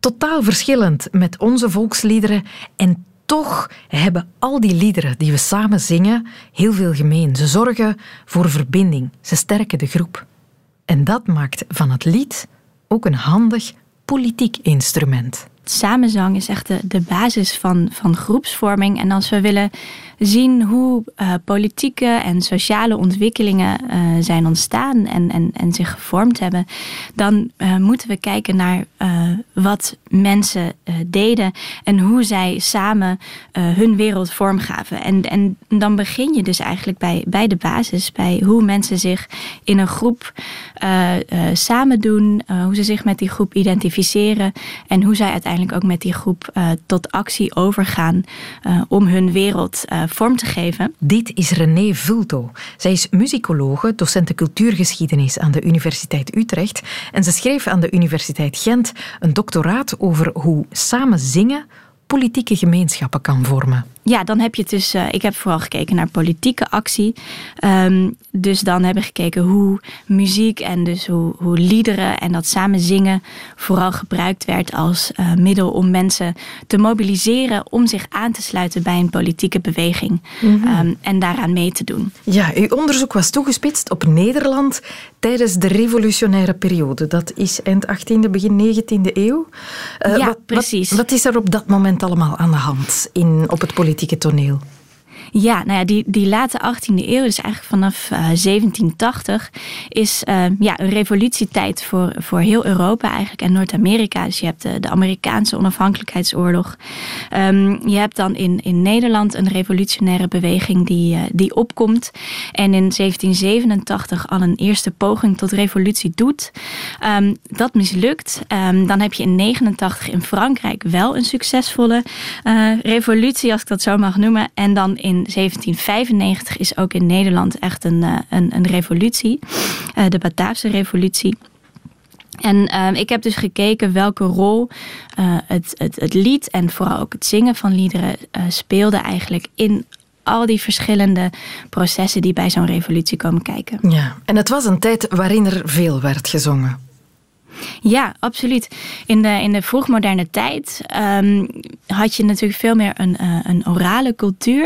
[SPEAKER 1] Totaal verschillend met onze volksliederen en toch hebben al die liederen die we samen zingen heel veel gemeen. Ze zorgen voor verbinding, ze sterken de groep. En dat maakt van het lied ook een handig politiek instrument.
[SPEAKER 14] Samenzang is echt de, de basis van, van groepsvorming. En als we willen zien hoe uh, politieke en sociale ontwikkelingen uh, zijn ontstaan en, en, en zich gevormd hebben, dan uh, moeten we kijken naar wat mensen deden en hoe zij samen hun wereld vormgaven. En, en dan begin je dus eigenlijk bij, bij de basis, bij hoe mensen zich in een groep samen doen, hoe ze zich met die groep identificeren en hoe zij uiteindelijk ook met die groep tot actie overgaan om hun wereld vorm te geven.
[SPEAKER 1] Dit is René Vulto. Zij is muzikologe, docent cultuurgeschiedenis aan de Universiteit Utrecht en ze schreef aan de Universiteit Gent een doctoraat over hoe samen zingen politieke gemeenschappen kan vormen.
[SPEAKER 14] Ja, dan heb je dus. Uh, ik heb vooral gekeken naar politieke actie. Um, dus dan hebben we gekeken hoe muziek en dus hoe, hoe liederen en dat samen zingen vooral gebruikt werd als uh, middel om mensen te mobiliseren om zich aan te sluiten bij een politieke beweging mm -hmm. um, en daaraan mee te doen.
[SPEAKER 1] Ja, uw onderzoek was toegespitst op Nederland tijdens de revolutionaire periode. Dat is eind 18e, begin 19e eeuw.
[SPEAKER 14] Uh, ja, wat, precies.
[SPEAKER 1] Wat, wat, is er op dat moment allemaal aan de hand in, op het politieke politieke toneel?
[SPEAKER 14] Ja, nou ja, die, die late 18e eeuw, dus eigenlijk vanaf uh, 1780, is uh, ja, een revolutietijd voor, voor heel Europa eigenlijk en Noord-Amerika. Dus je hebt de, Amerikaanse onafhankelijkheidsoorlog. Um, je hebt dan in, in Nederland een revolutionaire beweging die, uh, die opkomt. En in 1787 al een eerste poging tot revolutie doet. Um, dat mislukt. Dan heb je in 89 in Frankrijk wel een succesvolle uh, revolutie, als ik dat zo mag noemen. En dan in 1795 is ook in Nederland echt een, uh, een, een revolutie. Uh, de Bataafse revolutie. En uh, ik heb dus gekeken welke rol uh, het, het, het lied en vooral ook het zingen van liederen uh, speelde eigenlijk in al die verschillende processen die bij zo'n revolutie komen kijken.
[SPEAKER 1] Ja, en het was een tijd waarin er veel werd gezongen.
[SPEAKER 14] Ja, absoluut. In de, in de vroegmoderne tijd um, had je natuurlijk veel meer een, uh, een orale cultuur.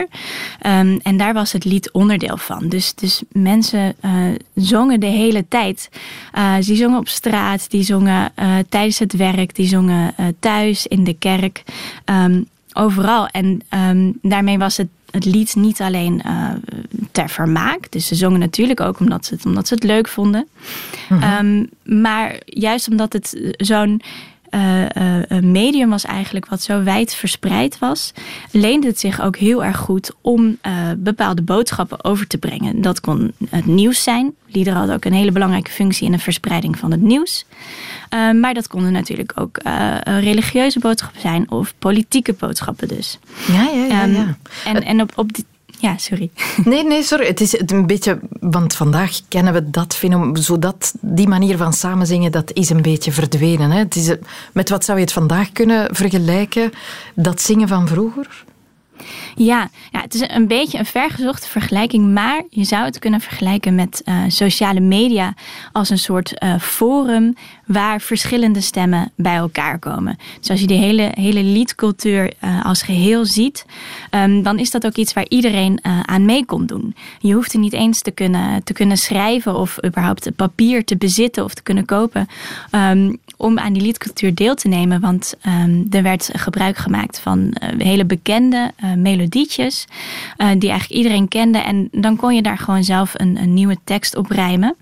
[SPEAKER 14] Um, en daar was het lied onderdeel van. Dus, dus mensen uh, zongen de hele tijd. Uh, die zongen op straat, die zongen tijdens het werk, die zongen thuis, in de kerk. Um, overal. En daarmee was het het lied niet alleen uh, ter vermaak. Dus ze zongen natuurlijk ook omdat ze het, omdat ze het leuk vonden. Mm -hmm. um, maar juist omdat het zo'n uh, uh, medium was eigenlijk wat zo wijd verspreid was, leende het zich ook heel erg goed om bepaalde boodschappen over te brengen. Dat kon het nieuws zijn. Liederen hadden ook een hele belangrijke functie in de verspreiding van het nieuws. Uh, maar dat konden natuurlijk ook uh, religieuze boodschappen zijn of politieke boodschappen dus.
[SPEAKER 1] Ja, ja, ja.
[SPEAKER 14] Um,
[SPEAKER 1] ja.
[SPEAKER 14] En, en op, op die, ja, sorry. <laughs>
[SPEAKER 1] Nee, nee, sorry. Het is een beetje, want vandaag kennen we dat fenomeen, zodat die manier van samenzingen, dat is een beetje verdwenen. Hè? Het is, met wat zou je het vandaag kunnen vergelijken, dat zingen van vroeger?
[SPEAKER 14] Ja, ja, het is een beetje een vergezochte vergelijking, maar je zou het kunnen vergelijken met uh, sociale media als een soort uh, forum waar verschillende stemmen bij elkaar komen. Dus als je die hele, hele liedcultuur uh, als geheel ziet, um, dan is dat ook iets waar iedereen aan mee kon doen. Je hoeft er niet eens te kunnen, te kunnen schrijven of überhaupt papier te bezitten of te kunnen kopen um, om aan die liedcultuur deel te nemen, want um, er werd gebruik gemaakt van hele bekende melodietjes uh, die eigenlijk iedereen kende. En dan kon je daar gewoon zelf een, een nieuwe tekst op rijmen.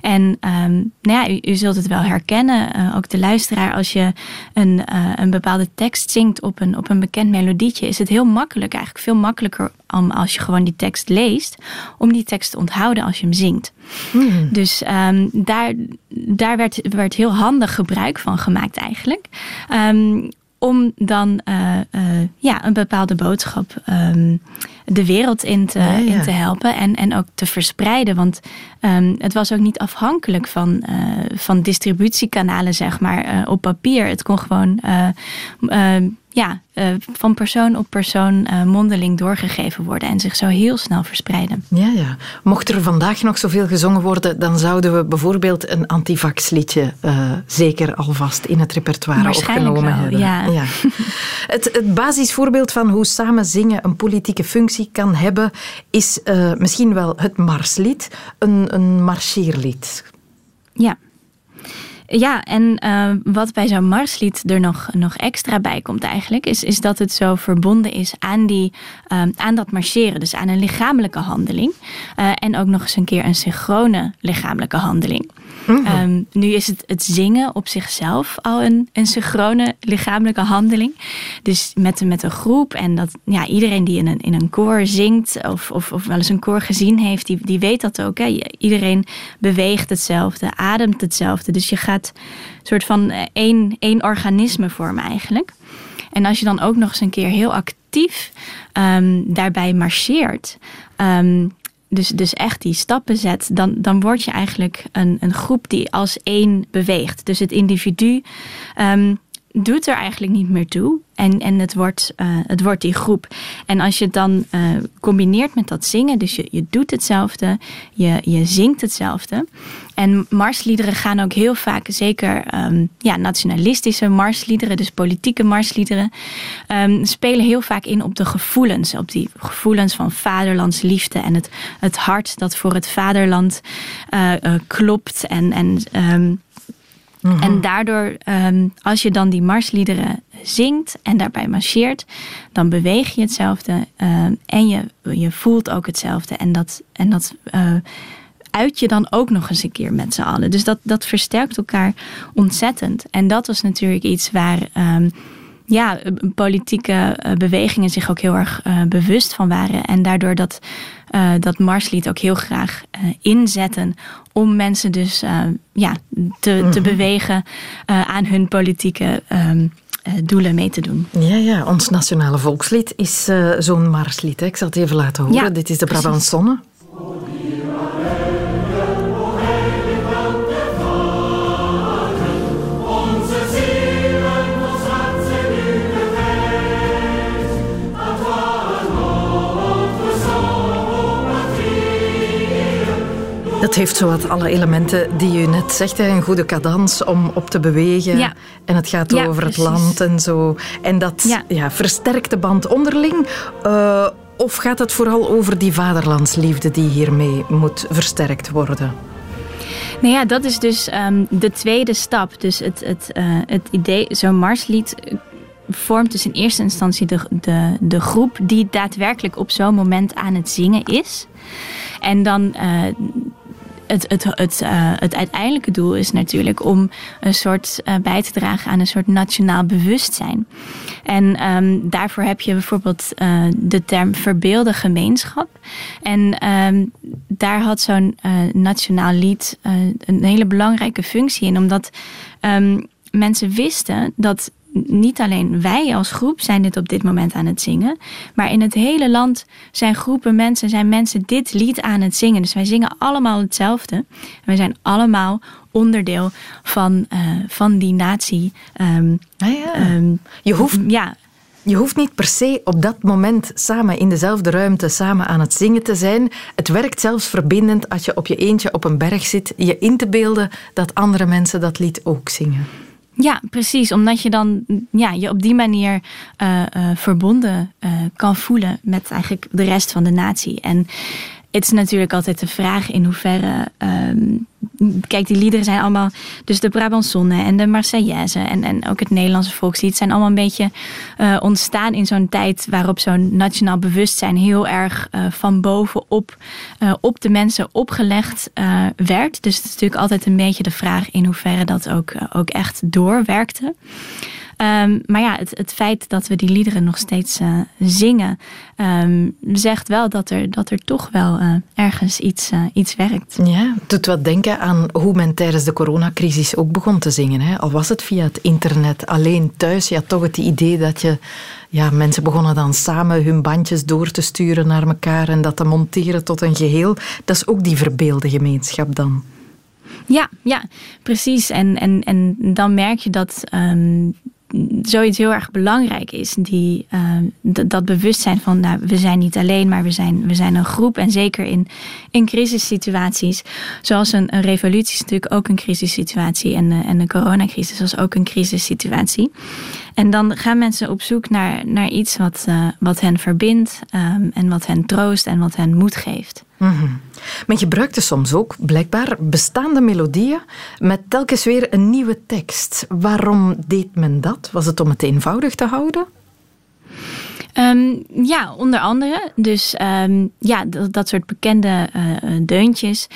[SPEAKER 14] En um, nou ja, u, u, zult het wel herkennen, uh, ook de luisteraar, als je een, uh, een bepaalde tekst zingt op een, op een bekend melodietje, is het heel makkelijk, eigenlijk veel makkelijker om als je gewoon die tekst leest, om die tekst te onthouden als je hem zingt. Hmm. Dus um, daar, daar werd, werd heel handig gebruik van gemaakt eigenlijk. Um, om dan uh, uh, ja, een bepaalde boodschap um, de wereld in te, ja, ja. in te helpen en, en ook te verspreiden. Want um, het was ook niet afhankelijk van, uh, van distributiekanalen, zeg maar, op papier. Het kon gewoon ja, uh, van persoon op persoon uh, mondeling doorgegeven worden en zich zo heel snel verspreiden.
[SPEAKER 1] Ja, ja. Mocht er vandaag nog zoveel gezongen worden, dan zouden we bijvoorbeeld een antivaxliedje uh, zeker alvast in het repertoire opgenomen
[SPEAKER 14] wel,
[SPEAKER 1] hebben.
[SPEAKER 14] Ja.
[SPEAKER 1] ja. <laughs> het, het, basisvoorbeeld van hoe samen zingen een politieke functie kan hebben, is misschien wel het Marslied, een, een marcheerlied.
[SPEAKER 14] Ja. Ja, en uh, wat bij zo'n marslied er nog, nog extra bij komt eigenlijk, is, is dat het zo verbonden is aan, die, uh, aan dat marcheren. Dus aan een lichamelijke handeling. Uh, en ook nog eens een keer een synchrone lichamelijke handeling. -hmm. um, nu is het, het zingen op zichzelf al een, een synchrone lichamelijke handeling. Dus met, met een groep en dat ja, iedereen die in een, in een koor zingt of, of, of wel eens een koor gezien heeft, die, die weet dat ook. Hè? Iedereen beweegt hetzelfde, ademt hetzelfde. Dus je gaat een soort van één, één organisme vormen eigenlijk. En als je dan ook nog eens een keer heel actief um, daarbij marcheert, um, dus, dus echt die stappen zet, dan, dan word je eigenlijk een, een groep die als één beweegt. Dus het individu um, doet er eigenlijk niet meer toe. En, en het, wordt, uh, het wordt die groep. En als je het dan uh, combineert met dat zingen, dus je, je doet hetzelfde, je, je zingt hetzelfde. En marsliederen gaan ook heel vaak, zeker um, ja, nationalistische marsliederen, dus politieke marsliederen, um, spelen heel vaak in op de gevoelens. Op die gevoelens van vaderlandsliefde en het, het hart dat voor het vaderland uh, klopt. En, en um, Mm-hmm. En daardoor, um, als je dan die marsliederen zingt en daarbij marcheert, dan beweeg je hetzelfde um, en je, je voelt ook hetzelfde. En dat, en dat uh, uit je dan ook nog eens een keer met z'n allen. Dus dat, dat versterkt elkaar ontzettend. En dat was natuurlijk iets waar. Um, ja, politieke bewegingen zich ook heel erg uh, bewust van waren. En daardoor dat, uh, dat Marslied ook heel graag uh, inzetten om mensen dus ja, te, te bewegen aan hun politieke um, doelen mee te doen.
[SPEAKER 1] Ja, ja, ons nationale volkslied is zo'n Marslied. Hè? Ik zal het even laten horen. Ja, Dit is de Brabantsonne. Het heeft zowat alle elementen die u net zegt. Een goede cadans om op te bewegen.
[SPEAKER 14] Ja.
[SPEAKER 1] En het gaat
[SPEAKER 14] Ja,
[SPEAKER 1] over het land en zo. En dat ja. versterkt de band onderling. Eh, of gaat het vooral over die vaderlandsliefde die hiermee moet versterkt worden?
[SPEAKER 14] Nou ja, dat is dus ehm, de tweede stap. Dus het, het, eh, het idee, zo'n marslied vormt dus in eerste instantie de, de, de groep die daadwerkelijk op zo'n moment aan het zingen is. En dan eh, het, het, het, eh, het uiteindelijke doel is natuurlijk om een soort eh, bij te dragen aan een soort nationaal bewustzijn. En ehm, daarvoor heb je bijvoorbeeld eh, de term verbeelde gemeenschap. En ehm, daar had zo'n nationaal lied een hele belangrijke functie in, omdat ehm, mensen wisten dat niet alleen wij als groep zijn dit op dit moment aan het zingen, maar in het hele land zijn groepen mensen, zijn mensen dit lied aan het zingen. Dus wij zingen allemaal hetzelfde. En wij zijn allemaal onderdeel van, eh, van die natie. Ehm, ehm,
[SPEAKER 1] je, hoeft,
[SPEAKER 14] ja.
[SPEAKER 1] je hoeft niet per se op dat moment samen in dezelfde ruimte samen aan het zingen te zijn. Het werkt zelfs verbindend als je op je eentje op een berg zit, je in te beelden dat andere mensen dat lied ook zingen.
[SPEAKER 14] Ja, precies. Omdat je dan ja, je op die manier eh, eh, verbonden eh, kan voelen met eigenlijk de rest van de natie. En het is natuurlijk altijd de vraag in hoeverre. ehm, kijk, die liederen zijn allemaal. Dus de Brabantsonne en de Marseillaise en, en ook het Nederlandse volkslied zijn allemaal een beetje eh, ontstaan in zo'n tijd waarop zo'n nationaal bewustzijn heel erg eh, van bovenop eh, op de mensen opgelegd werd. Dus het is natuurlijk altijd een beetje de vraag in hoeverre dat ook, ook echt doorwerkte. Ehm, maar ja, het, het feit dat we die liederen nog steeds eh, zingen, ehm, zegt wel dat er, dat er toch wel eh, ergens iets, eh, iets werkt.
[SPEAKER 1] Ja, het doet wat denken aan hoe men tijdens de coronacrisis ook begon te zingen. Hè. Al was het via het internet, alleen thuis. Had toch het idee dat je... Ja, mensen begonnen dan samen hun bandjes door te sturen naar elkaar en dat te monteren tot een geheel. Dat is ook die verbeelde gemeenschap dan.
[SPEAKER 14] Ja, ja, precies. En, en, en dan merk je dat ehm, zoiets heel erg belangrijk is. Die, ehm, dat bewustzijn van nou, we zijn niet alleen, maar we zijn, we zijn een groep. En zeker in, in crisissituaties, zoals een, een revolutie is natuurlijk ook een crisissituatie. En, de- en de coronacrisis was ook een crisissituatie. En dan gaan mensen op zoek naar, naar iets wat, eh, wat hen verbindt ehm, en wat hen troost en wat hen moed geeft.
[SPEAKER 1] Mhm. Men gebruikte soms ook blijkbaar bestaande melodieën met telkens weer een nieuwe tekst. Waarom deed men dat? Was het om het eenvoudig te houden?
[SPEAKER 14] Ehm, ja, onder andere. Dus ehm, ja, dat, soort bekende eh, deuntjes,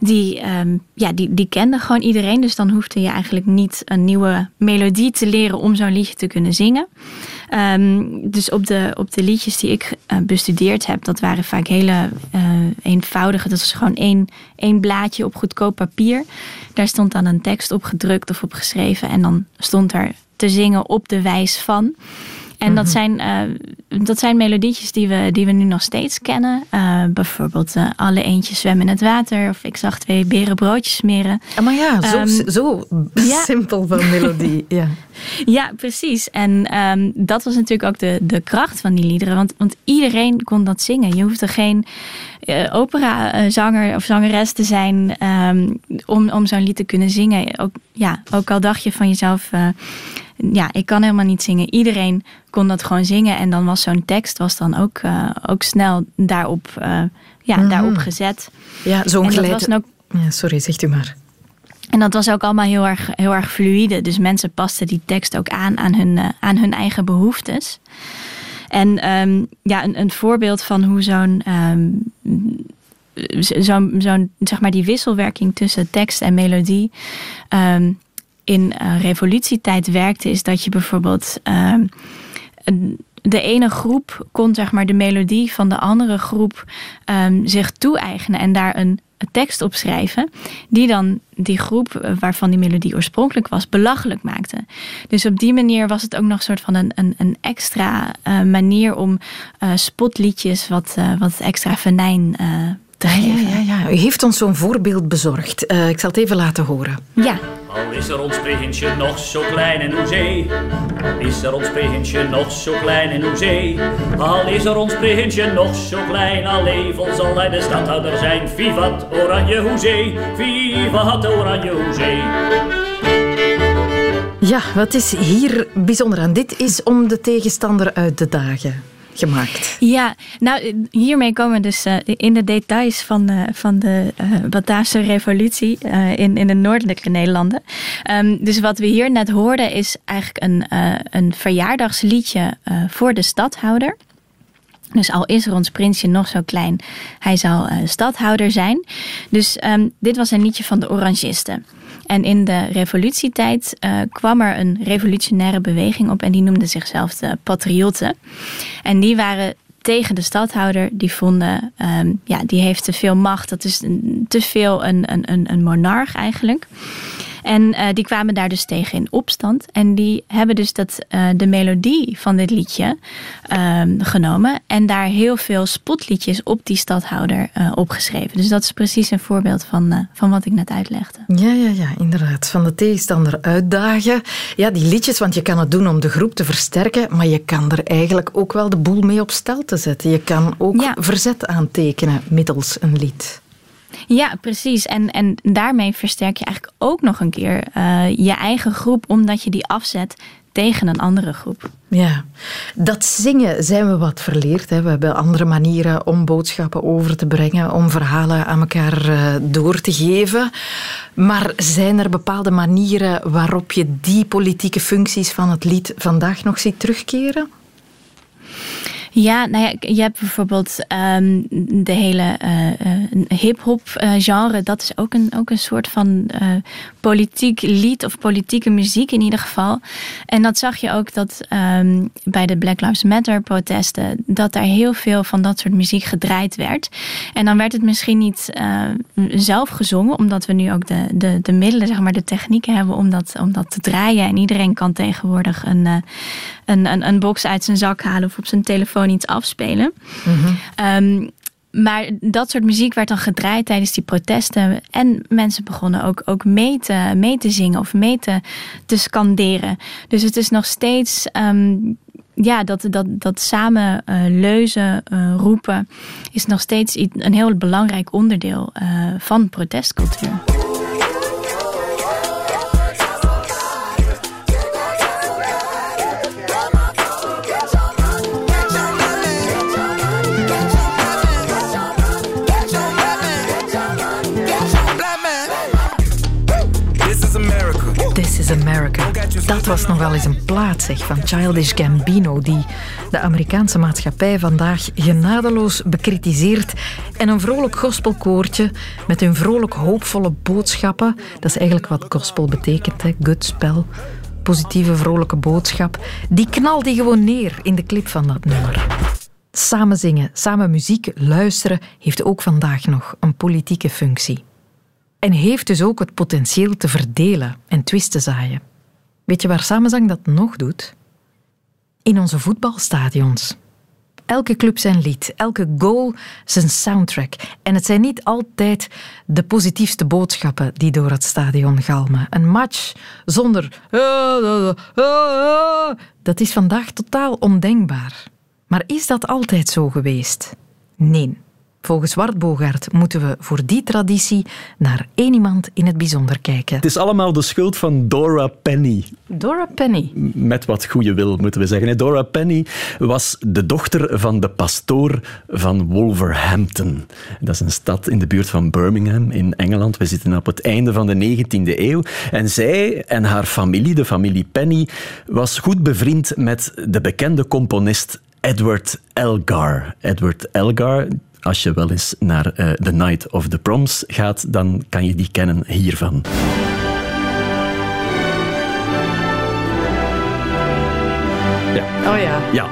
[SPEAKER 14] die, ehm, ja, die, die kende gewoon iedereen. Dus dan hoefde je eigenlijk niet een nieuwe melodie te leren om zo'n liedje te kunnen zingen. Dus op de, op de liedjes die ik eh, bestudeerd heb, dat waren vaak hele eh, eenvoudige. Dat was gewoon één, één blaadje op goedkoop papier. Daar stond dan een tekst op gedrukt of op geschreven. En dan stond er te zingen op de wijs van. En dat, zijn, eh, dat zijn melodietjes die we, die we nu nog steeds kennen. Eh, bijvoorbeeld eh, Alle eentjes zwemmen in het water. Of Ik zag twee beren broodjes smeren.
[SPEAKER 1] Ah, maar ja, zo,
[SPEAKER 14] Ehm,
[SPEAKER 1] zo
[SPEAKER 14] ja. <laughs>
[SPEAKER 1] simpel van melodie. <laughs> Ja.
[SPEAKER 14] Ja, precies. En ehm, dat was natuurlijk ook de, de kracht van die liederen. Want, want iedereen kon dat zingen. Je hoefde geen eh, operazanger of zangeres te zijn ehm, om, om zo'n lied te kunnen zingen. Ook, ja, ook al dacht je van jezelf, ja, ik kan helemaal niet zingen. Iedereen kon dat gewoon zingen. En dan was zo'n tekst was dan ook, eh, ook snel daarop, eh, ja,
[SPEAKER 1] Mhm.
[SPEAKER 14] daarop gezet.
[SPEAKER 1] Ja, zo'n geleid...
[SPEAKER 14] ook
[SPEAKER 1] Ja, sorry, zegt u maar.
[SPEAKER 14] en dat was ook allemaal heel erg, heel erg fluïde. Dus mensen pasten die tekst ook aan aan hun, eh, aan hun eigen behoeftes. En ehm, ja, een, een voorbeeld van hoe zo'n, zo'n, zo'n, zeg maar die wisselwerking tussen tekst en melodie ehm, in eh, revolutietijd werkte, is dat je bijvoorbeeld ehm, de ene groep kon zeg maar de melodie van de andere groep ehm, zich toe-eigenen en daar een tekst op schrijven, die dan die groep eh, waarvan die melodie oorspronkelijk was, belachelijk maakte. Dus op die manier was het ook nog een soort van een, een, een extra eh, manier om spotliedjes wat, wat extra venijn te geven.
[SPEAKER 1] Ja, ja, ja. U heeft ons zo'n voorbeeld bezorgd. Uh, ik zal het even laten horen.
[SPEAKER 14] Ja.
[SPEAKER 15] Al is er ons pregentje nog zo klein in hoezee. Al is er ons pregentje nog zo klein in hoezee. Al is er ons pregentje nog zo klein. Al even zal hij de stadhouder zijn. Vivat Oranje Hoezee. Vivat Oranje Hoezee.
[SPEAKER 1] Ja, wat is hier bijzonder aan? Dit is om de tegenstander uit te dagen
[SPEAKER 14] Ja, nou hiermee komen we dus uh, in de details van, uh, van de uh, Bataafse revolutie in, in de noordelijke Nederlanden. Um, dus wat we hier net hoorden is eigenlijk een, een verjaardagsliedje voor de stadhouder. Dus al is er ons prinsje nog zo klein, hij zal stadhouder zijn. Dus um, dit was een liedje van de Orangisten. En in de revolutietijd uh, kwam er een revolutionaire beweging op en die noemde zichzelf de Patriotten. En die waren tegen de stadhouder. Die vonden, um, ja, die heeft te veel macht. Dat is te veel een, een, een monarch eigenlijk. En uh, die kwamen daar dus tegen in opstand. En die hebben dus dat, uh, de melodie van dit liedje uh, genomen. En daar heel veel spotliedjes op die stadhouder uh, opgeschreven. Dus dat is precies een voorbeeld van, van wat ik net uitlegde.
[SPEAKER 1] Ja, ja, ja, inderdaad. Van de tegenstander uitdagen. Ja, die liedjes, want je kan het doen om de groep te versterken. Maar je kan er eigenlijk ook wel de boel mee op stel te zetten. Je kan ook ja. verzet aantekenen middels een lied.
[SPEAKER 14] Ja, precies. En, en daarmee versterk je eigenlijk ook nog een keer uh, je eigen groep, omdat je die afzet tegen een andere groep.
[SPEAKER 1] Ja, dat zingen zijn we wat verleerd. Hè. We hebben andere manieren om boodschappen over te brengen, om verhalen aan elkaar uh, door te geven. Maar zijn er bepaalde manieren waarop je die politieke functies van het lied vandaag nog ziet terugkeren?
[SPEAKER 14] Ja, nou ja, je hebt bijvoorbeeld um, de hele uh, uh, hip-hop uh, genre. Dat is ook een, ook een soort van politiek lied of politieke muziek in ieder geval. En dat zag je ook dat um, bij de Black Lives Matter protesten, dat daar heel veel van dat soort muziek gedraaid werd. En dan werd het misschien niet zelf gezongen, omdat we nu ook de, de, de middelen, zeg maar, de technieken hebben om dat, om dat te draaien. En iedereen kan tegenwoordig een, een, een, een box uit zijn zak halen of op zijn telefoon iets afspelen. Mm -hmm. um, maar dat soort muziek werd dan gedraaid tijdens die protesten. En mensen begonnen ook, ook mee, te, mee te zingen of mee te, te scanderen. Dus het is nog steeds. Um, ja, dat, dat, dat samen uh, leuzen, uh, roepen, is nog steeds een heel belangrijk onderdeel uh, van protestcultuur.
[SPEAKER 1] America. Dat was nog wel eens een plaat van Childish Gambino, die de Amerikaanse maatschappij vandaag genadeloos bekritiseert. En een vrolijk gospelkoortje met hun vrolijk hoopvolle boodschappen. Dat is eigenlijk wat gospel betekent, good spell. Positieve, vrolijke boodschap. Die knalt die gewoon neer in de clip van dat nummer. Samen zingen, samen muziek luisteren heeft ook vandaag nog een politieke functie. En heeft dus ook het potentieel te verdelen en twist te zaaien. Weet je waar samenzang dat nog doet? In onze voetbalstadions. Elke club zijn lied, elke goal zijn soundtrack. En het zijn niet altijd de positiefste boodschappen die door het stadion galmen. Een match zonder. Dat is vandaag totaal ondenkbaar. Maar is dat altijd zo geweest? Nee. Volgens Bart moeten we voor die traditie naar één iemand in het bijzonder kijken.
[SPEAKER 16] Het is allemaal de schuld van Dora Penny.
[SPEAKER 1] Dora Penny?
[SPEAKER 16] Met wat goede wil, moeten we zeggen. Dora Penny was de dochter van de pastoor van Wolverhampton. Dat is een stad in de buurt van Birmingham in Engeland. We zitten op het einde van de 19e eeuw. En zij en haar familie, de familie Penny, was goed bevriend met de bekende componist Edward Elgar. Edward Elgar, als je wel eens naar uh, The Night of the Proms gaat, dan kan je die kennen hiervan. Ja.
[SPEAKER 1] Oh ja.
[SPEAKER 16] Ja,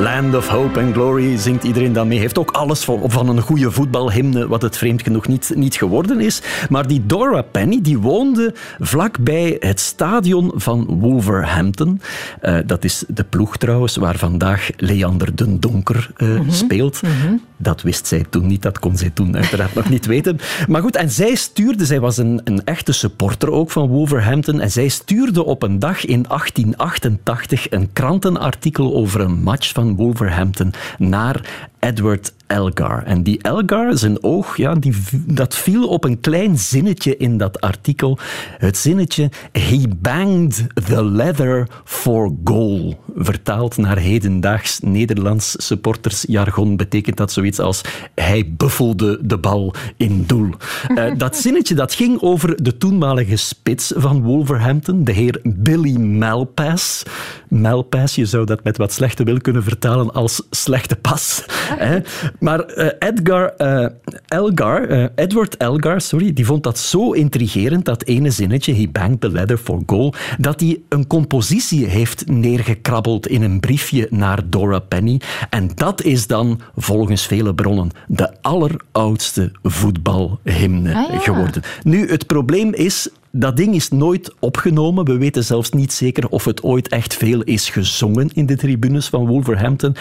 [SPEAKER 16] Land of Hope and Glory zingt iedereen dan mee. Heeft ook alles van, van een goede voetbalhymne, wat het vreemd genoeg niet, niet geworden is. Maar die Dora Penny, die woonde vlakbij het stadion van Wolverhampton. Uh, dat is de ploeg trouwens, waar vandaag Leander den Donker uh, mm -hmm. speelt. Mm -hmm. Dat wist zij toen niet, dat kon zij toen uiteraard nog niet weten. Maar goed, en zij stuurde, zij was een, een echte supporter ook van Wolverhampton, en zij stuurde op een dag in 1888 een krantenartikel over een match van Wolverhampton naar Edward Elgar. En die Elgar, zijn oog, ja, die, dat viel op een klein zinnetje in dat artikel. Het zinnetje He banged the leather for goal. Vertaald naar hedendaags Nederlands supportersjargon betekent dat zoiets als hij buffelde de bal in doel. Uh, <laughs> dat zinnetje dat ging over de toenmalige spits van Wolverhampton, de heer Billy Malpass. Malpass, je zou dat met wat slechte wil kunnen vertalen als slechte pas. Hè? <laughs> Maar uh, Edgar, uh, Elgar, uh, Edward Elgar, sorry, die vond dat zo intrigerend, dat ene zinnetje, he banged the leather for goal, dat hij een compositie heeft neergekrabbeld in een briefje naar Dora Penny. En dat is dan, volgens vele bronnen, de alleroudste voetbalhymne ah, ja. geworden. Nu, het probleem is, dat ding is nooit opgenomen. We weten zelfs niet zeker of het ooit echt veel is gezongen in de tribunes van Wolverhampton.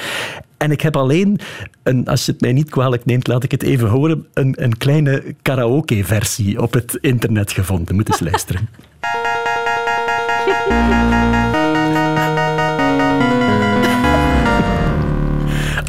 [SPEAKER 16] En ik heb alleen, een, als je het mij niet kwalijk neemt, laat ik het even horen, een, een kleine karaoke-versie op het internet gevonden. Moet eens luisteren. <laughs>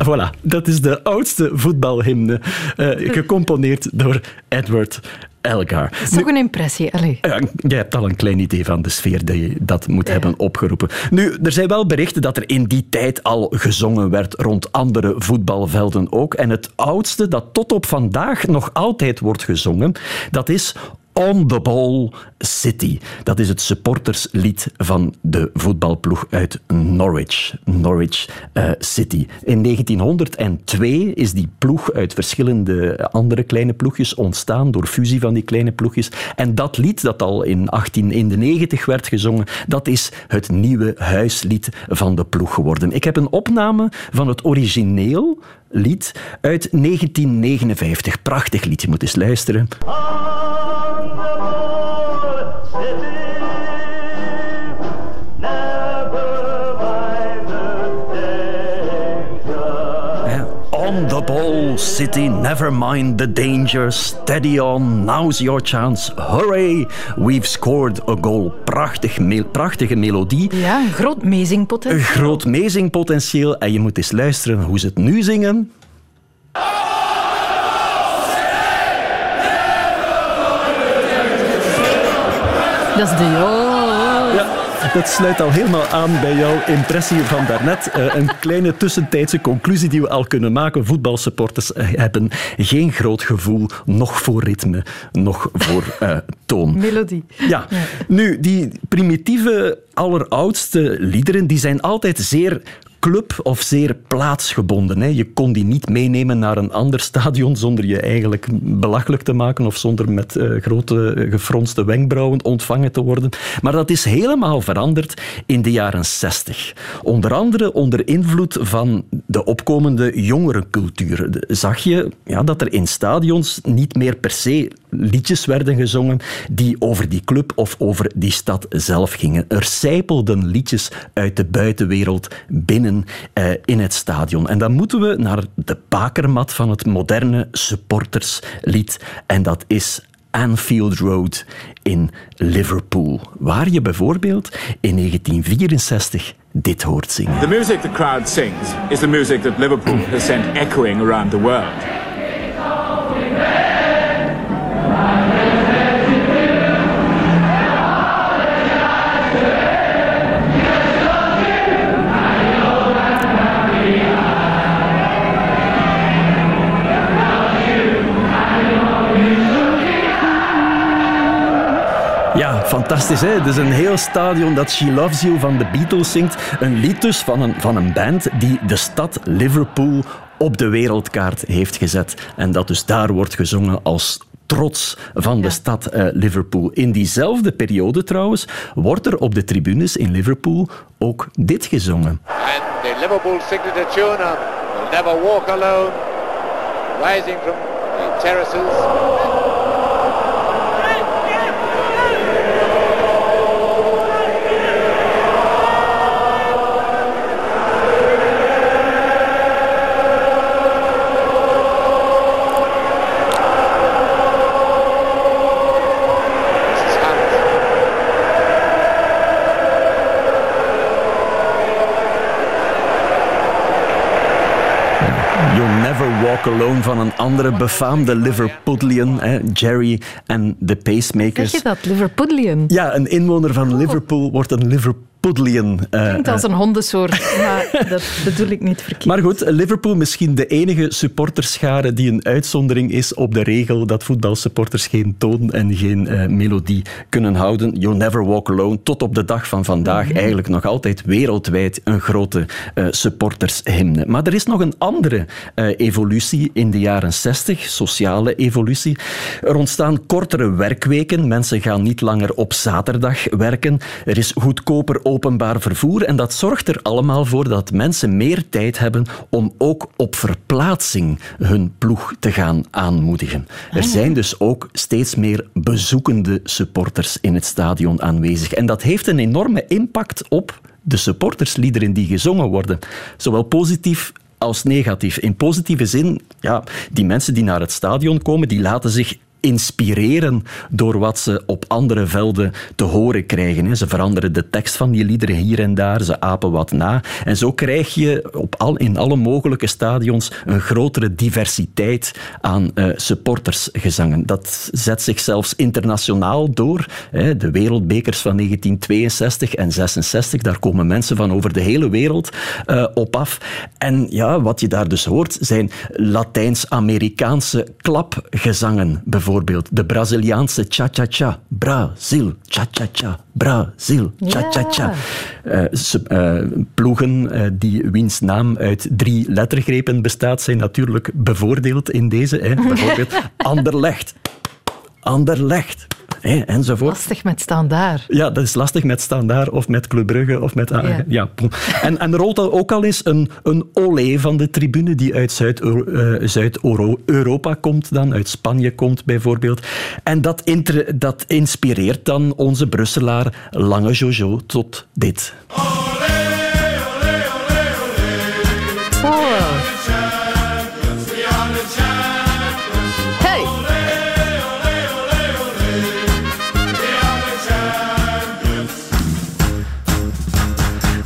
[SPEAKER 16] Voilà, dat is de oudste voetbalhymne, uh, gecomponeerd door Edward Elgar.
[SPEAKER 1] Toch een impressie, allee.
[SPEAKER 16] Ja, jij hebt al een klein idee van de sfeer dat je dat moet ja. hebben opgeroepen. Nu, er zijn wel berichten dat er in die tijd al gezongen werd rond andere voetbalvelden ook. En het oudste dat tot op vandaag nog altijd wordt gezongen, dat is On the Ball City. Dat is het supporterslied van de voetbalploeg uit Norwich. Norwich uh, City. In 1902 is die ploeg uit verschillende andere kleine ploegjes ontstaan door fusie van die kleine ploegjes. En dat lied dat al in 1891 werd gezongen, dat is het nieuwe huislied van de ploeg geworden. Ik heb een opname van het origineel lied uit 1959. Prachtig lied, je moet eens luisteren. Ball, City, never mind the danger. Steady on, now's your chance. Hooray, we've scored a goal. Prachtig, me prachtige melodie.
[SPEAKER 1] Ja, een groot mezingpotentieel.
[SPEAKER 16] Een groot mezingpotentieel. En je moet eens luisteren hoe ze het nu zingen.
[SPEAKER 1] Dat is de.
[SPEAKER 16] Ja, dat sluit al helemaal aan bij jouw impressie van daarnet. Uh, een kleine tussentijdse conclusie die we al kunnen maken. Voetbalsupporters hebben geen groot gevoel, nog voor ritme, nog voor uh, toon.
[SPEAKER 1] Melodie.
[SPEAKER 16] Ja. ja. Nu, die primitieve, alleroudste liederen, die zijn altijd zeer club of zeer plaatsgebonden. Hè. Je kon die niet meenemen naar een ander stadion zonder je eigenlijk belachelijk te maken of zonder met uh, grote gefronste wenkbrauwen ontvangen te worden. Maar dat is helemaal veranderd in de jaren 60. Onder andere onder invloed van de opkomende jongerencultuur. Zag je ja, dat er in stadions niet meer per se liedjes werden gezongen die over die club of over die stad zelf gingen. Er sijpelden liedjes uit de buitenwereld binnen uh, in het stadion. En dan moeten we naar de bakermat van het moderne supporterslied. En dat is Anfield Road in Liverpool, waar je bijvoorbeeld in 1964 dit hoort zingen.
[SPEAKER 17] The music the crowd sings is the music that Liverpool has sent echoing around the world.
[SPEAKER 16] Fantastisch. Hè? Het is een heel stadion dat She Loves You van de Beatles zingt. Een lied dus van een, van een band die de stad Liverpool op de wereldkaart heeft gezet. En dat dus daar wordt gezongen als trots van de stad uh, Liverpool. In diezelfde periode trouwens wordt er op de tribunes in Liverpool ook dit gezongen.
[SPEAKER 18] And the Liverpool signature tune of Will Never Walk Alone, rising from the terraces.
[SPEAKER 16] Walk Alone van een andere befaamde Liverpudlian, hè, Jerry en de Pacemakers.
[SPEAKER 1] Zeg je dat, Liverpudlian?
[SPEAKER 16] Ja, een inwoner van Liverpool wordt een Liverpool
[SPEAKER 1] Uh, Klinkt als een hondensoort, maar dat bedoel ik niet verkeerd.
[SPEAKER 16] Maar goed, Liverpool misschien de enige supporterschare die een uitzondering is op de regel dat voetbalsupporters geen toon en geen uh, melodie kunnen houden. You Never Walk Alone, tot op de dag van vandaag mm eigenlijk nog altijd wereldwijd een grote uh, supportershymne. Maar er is nog een andere evolutie in de jaren 60, sociale evolutie. Er ontstaan kortere werkweken, mensen gaan niet langer op zaterdag werken. Er is goedkoper openbaar vervoer. En dat zorgt er allemaal voor dat mensen meer tijd hebben om ook op verplaatsing hun ploeg te gaan aanmoedigen. Er ah, zijn dus ook steeds meer bezoekende supporters in het stadion aanwezig. En dat heeft een enorme impact op de supportersliederen die gezongen worden. Zowel positief als negatief. In positieve zin, ja, die mensen die naar het stadion komen, die laten zich inspireren door wat ze op andere velden te horen krijgen. Ze veranderen de tekst van die liederen hier en daar, ze apen wat na. En zo krijg je op al, in alle mogelijke stadions een grotere diversiteit aan uh, supportersgezangen. Dat zet zich zelfs internationaal door. De wereldbekers van 1962 en 66, daar komen mensen van over de hele wereld uh, op af. En ja, wat je daar dus hoort, zijn Latijns-Amerikaanse klapgezangen, bijvoorbeeld bijvoorbeeld de Braziliaanse cha-cha-cha. Brazil, cha-cha-cha. Brazil, cha-cha-cha. Ja. Uh, uh, ploegen uh, die wiens naam uit drie lettergrepen bestaat, zijn natuurlijk bevoordeeld in deze. Hè. <laughs> Bijvoorbeeld Anderlecht. Anderlecht enzovoort.
[SPEAKER 1] Lastig met standaard.
[SPEAKER 16] Ja, dat is lastig met standaard of met Club Brugge of met... Ja. ja en, en er rolt ook al eens een, een olé van de tribune die uit eh, Zuid-Europa komt dan, uit Spanje komt bijvoorbeeld. En dat, dat inspireert dan onze Brusselaar Lange Jojo tot dit.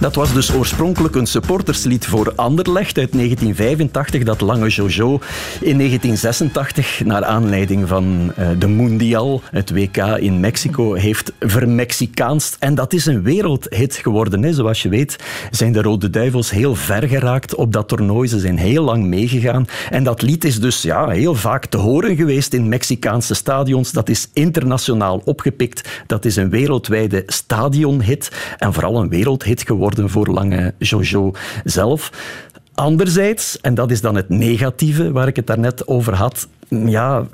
[SPEAKER 16] Dat was dus oorspronkelijk een supporterslied voor Anderlecht uit 1985, dat Lange Jojo in 1986, naar aanleiding van uh, de Mundial, het WK in Mexico, heeft vermexicaanst. En dat is een wereldhit geworden. Hè. Zoals je weet zijn de Rode Duivels heel ver geraakt op dat toernooi. Ze zijn heel lang meegegaan. En dat lied is dus ja, heel vaak te horen geweest in Mexicaanse stadions. Dat is internationaal opgepikt. Dat is een wereldwijde stadionhit. En vooral een wereldhit geworden voor Lange Jojo zelf. Anderzijds, en dat is dan het negatieve waar ik het daarnet over had, ja,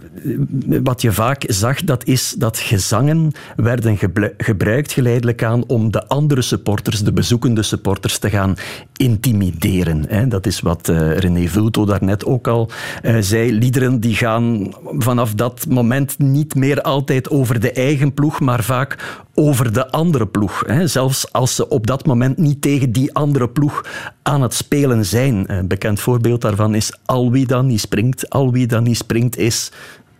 [SPEAKER 16] wat je vaak zag, dat is dat gezangen werden gebruikt geleidelijk aan om de andere supporters, de bezoekende supporters, te gaan intimideren. Dat is wat uh, René Vulto daarnet ook al uh, zei. Liederen die gaan vanaf dat moment niet meer altijd over de eigen ploeg, maar vaak over de andere ploeg. Zelfs als ze op dat moment niet tegen die andere ploeg aan het spelen zijn. Een bekend voorbeeld daarvan is Al wie dan niet springt, al wie dan niet springt is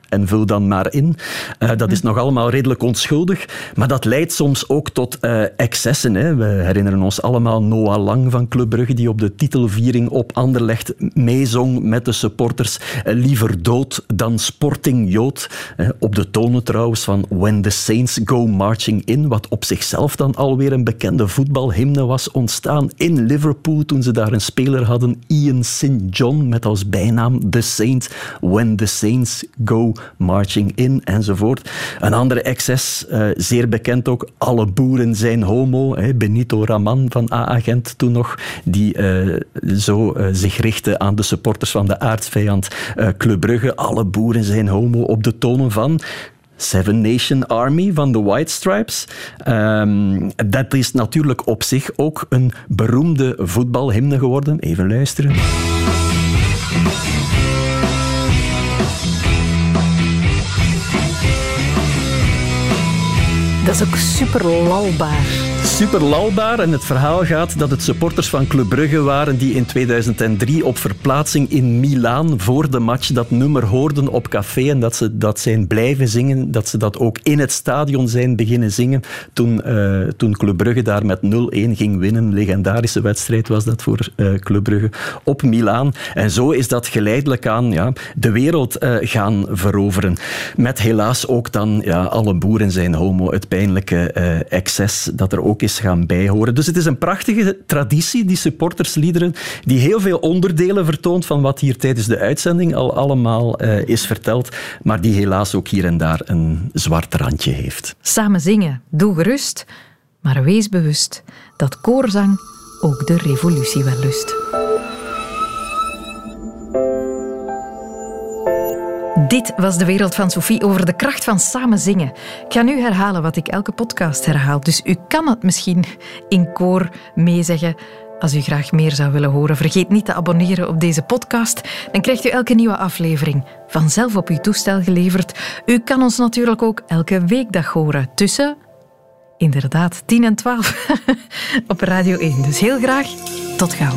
[SPEAKER 16] en vul dan maar in. Uh, dat is nog allemaal redelijk onschuldig, maar dat leidt soms ook tot uh, excessen. Hè. We herinneren ons allemaal Noah Lang van Club Brugge, die op de titelviering op Anderlecht meezong met de supporters. Uh, liever dood dan Sporting Jood. op de tonen trouwens van When the Saints Go Marching In, wat op zichzelf dan alweer een bekende voetbalhymne was ontstaan in Liverpool toen ze daar een speler hadden, Ian St. John, met als bijnaam The Saints. When the Saints Go Marching In enzovoort. Een andere excess, uh, zeer bekend ook, alle boeren zijn homo. Hè, Benito Raman van A-agent toen nog, die uh, zo uh, zich richtte aan de supporters van de aardsvijand Club Brugge. Alle boeren zijn homo op de tonen van Seven Nation Army van de White Stripes. Um, dat is natuurlijk op zich ook een beroemde voetbalhymne geworden. Even luisteren.
[SPEAKER 1] Dat is ook super lalbaar
[SPEAKER 16] super lalbaar. En het verhaal gaat dat het supporters van Club Brugge waren die in 2003 op verplaatsing in Milaan voor de match dat nummer hoorden op café en dat ze dat zijn blijven zingen, dat ze dat ook in het stadion zijn beginnen zingen toen, uh, toen Club Brugge daar met 0-1 ging winnen. Legendarische wedstrijd was dat voor uh, Club Brugge op Milaan. En zo is dat geleidelijk aan ja, de wereld uh, gaan veroveren. Met helaas ook dan ja, alle boeren zijn homo, het pijnlijke excess dat er ook is gaan bijhoren. Dus het is een prachtige traditie, die supportersliederen, die heel veel onderdelen vertoont van wat hier tijdens de uitzending al allemaal uh, is verteld, maar die helaas ook hier en daar een zwart randje heeft.
[SPEAKER 1] Samen zingen, doe gerust, maar wees bewust dat koorzang ook de revolutie wel lust. Dit was de wereld van Sophie over de kracht van samen zingen. Ik ga nu herhalen wat ik elke podcast herhaal, dus u kan het misschien in koor meezeggen. Als u graag meer zou willen horen, vergeet niet te abonneren op deze podcast. Dan krijgt u elke nieuwe aflevering vanzelf op uw toestel geleverd. U kan ons natuurlijk ook elke weekdag horen tussen, inderdaad, 10 en 12 <laughs> op Radio 1. Dus heel graag, tot gauw.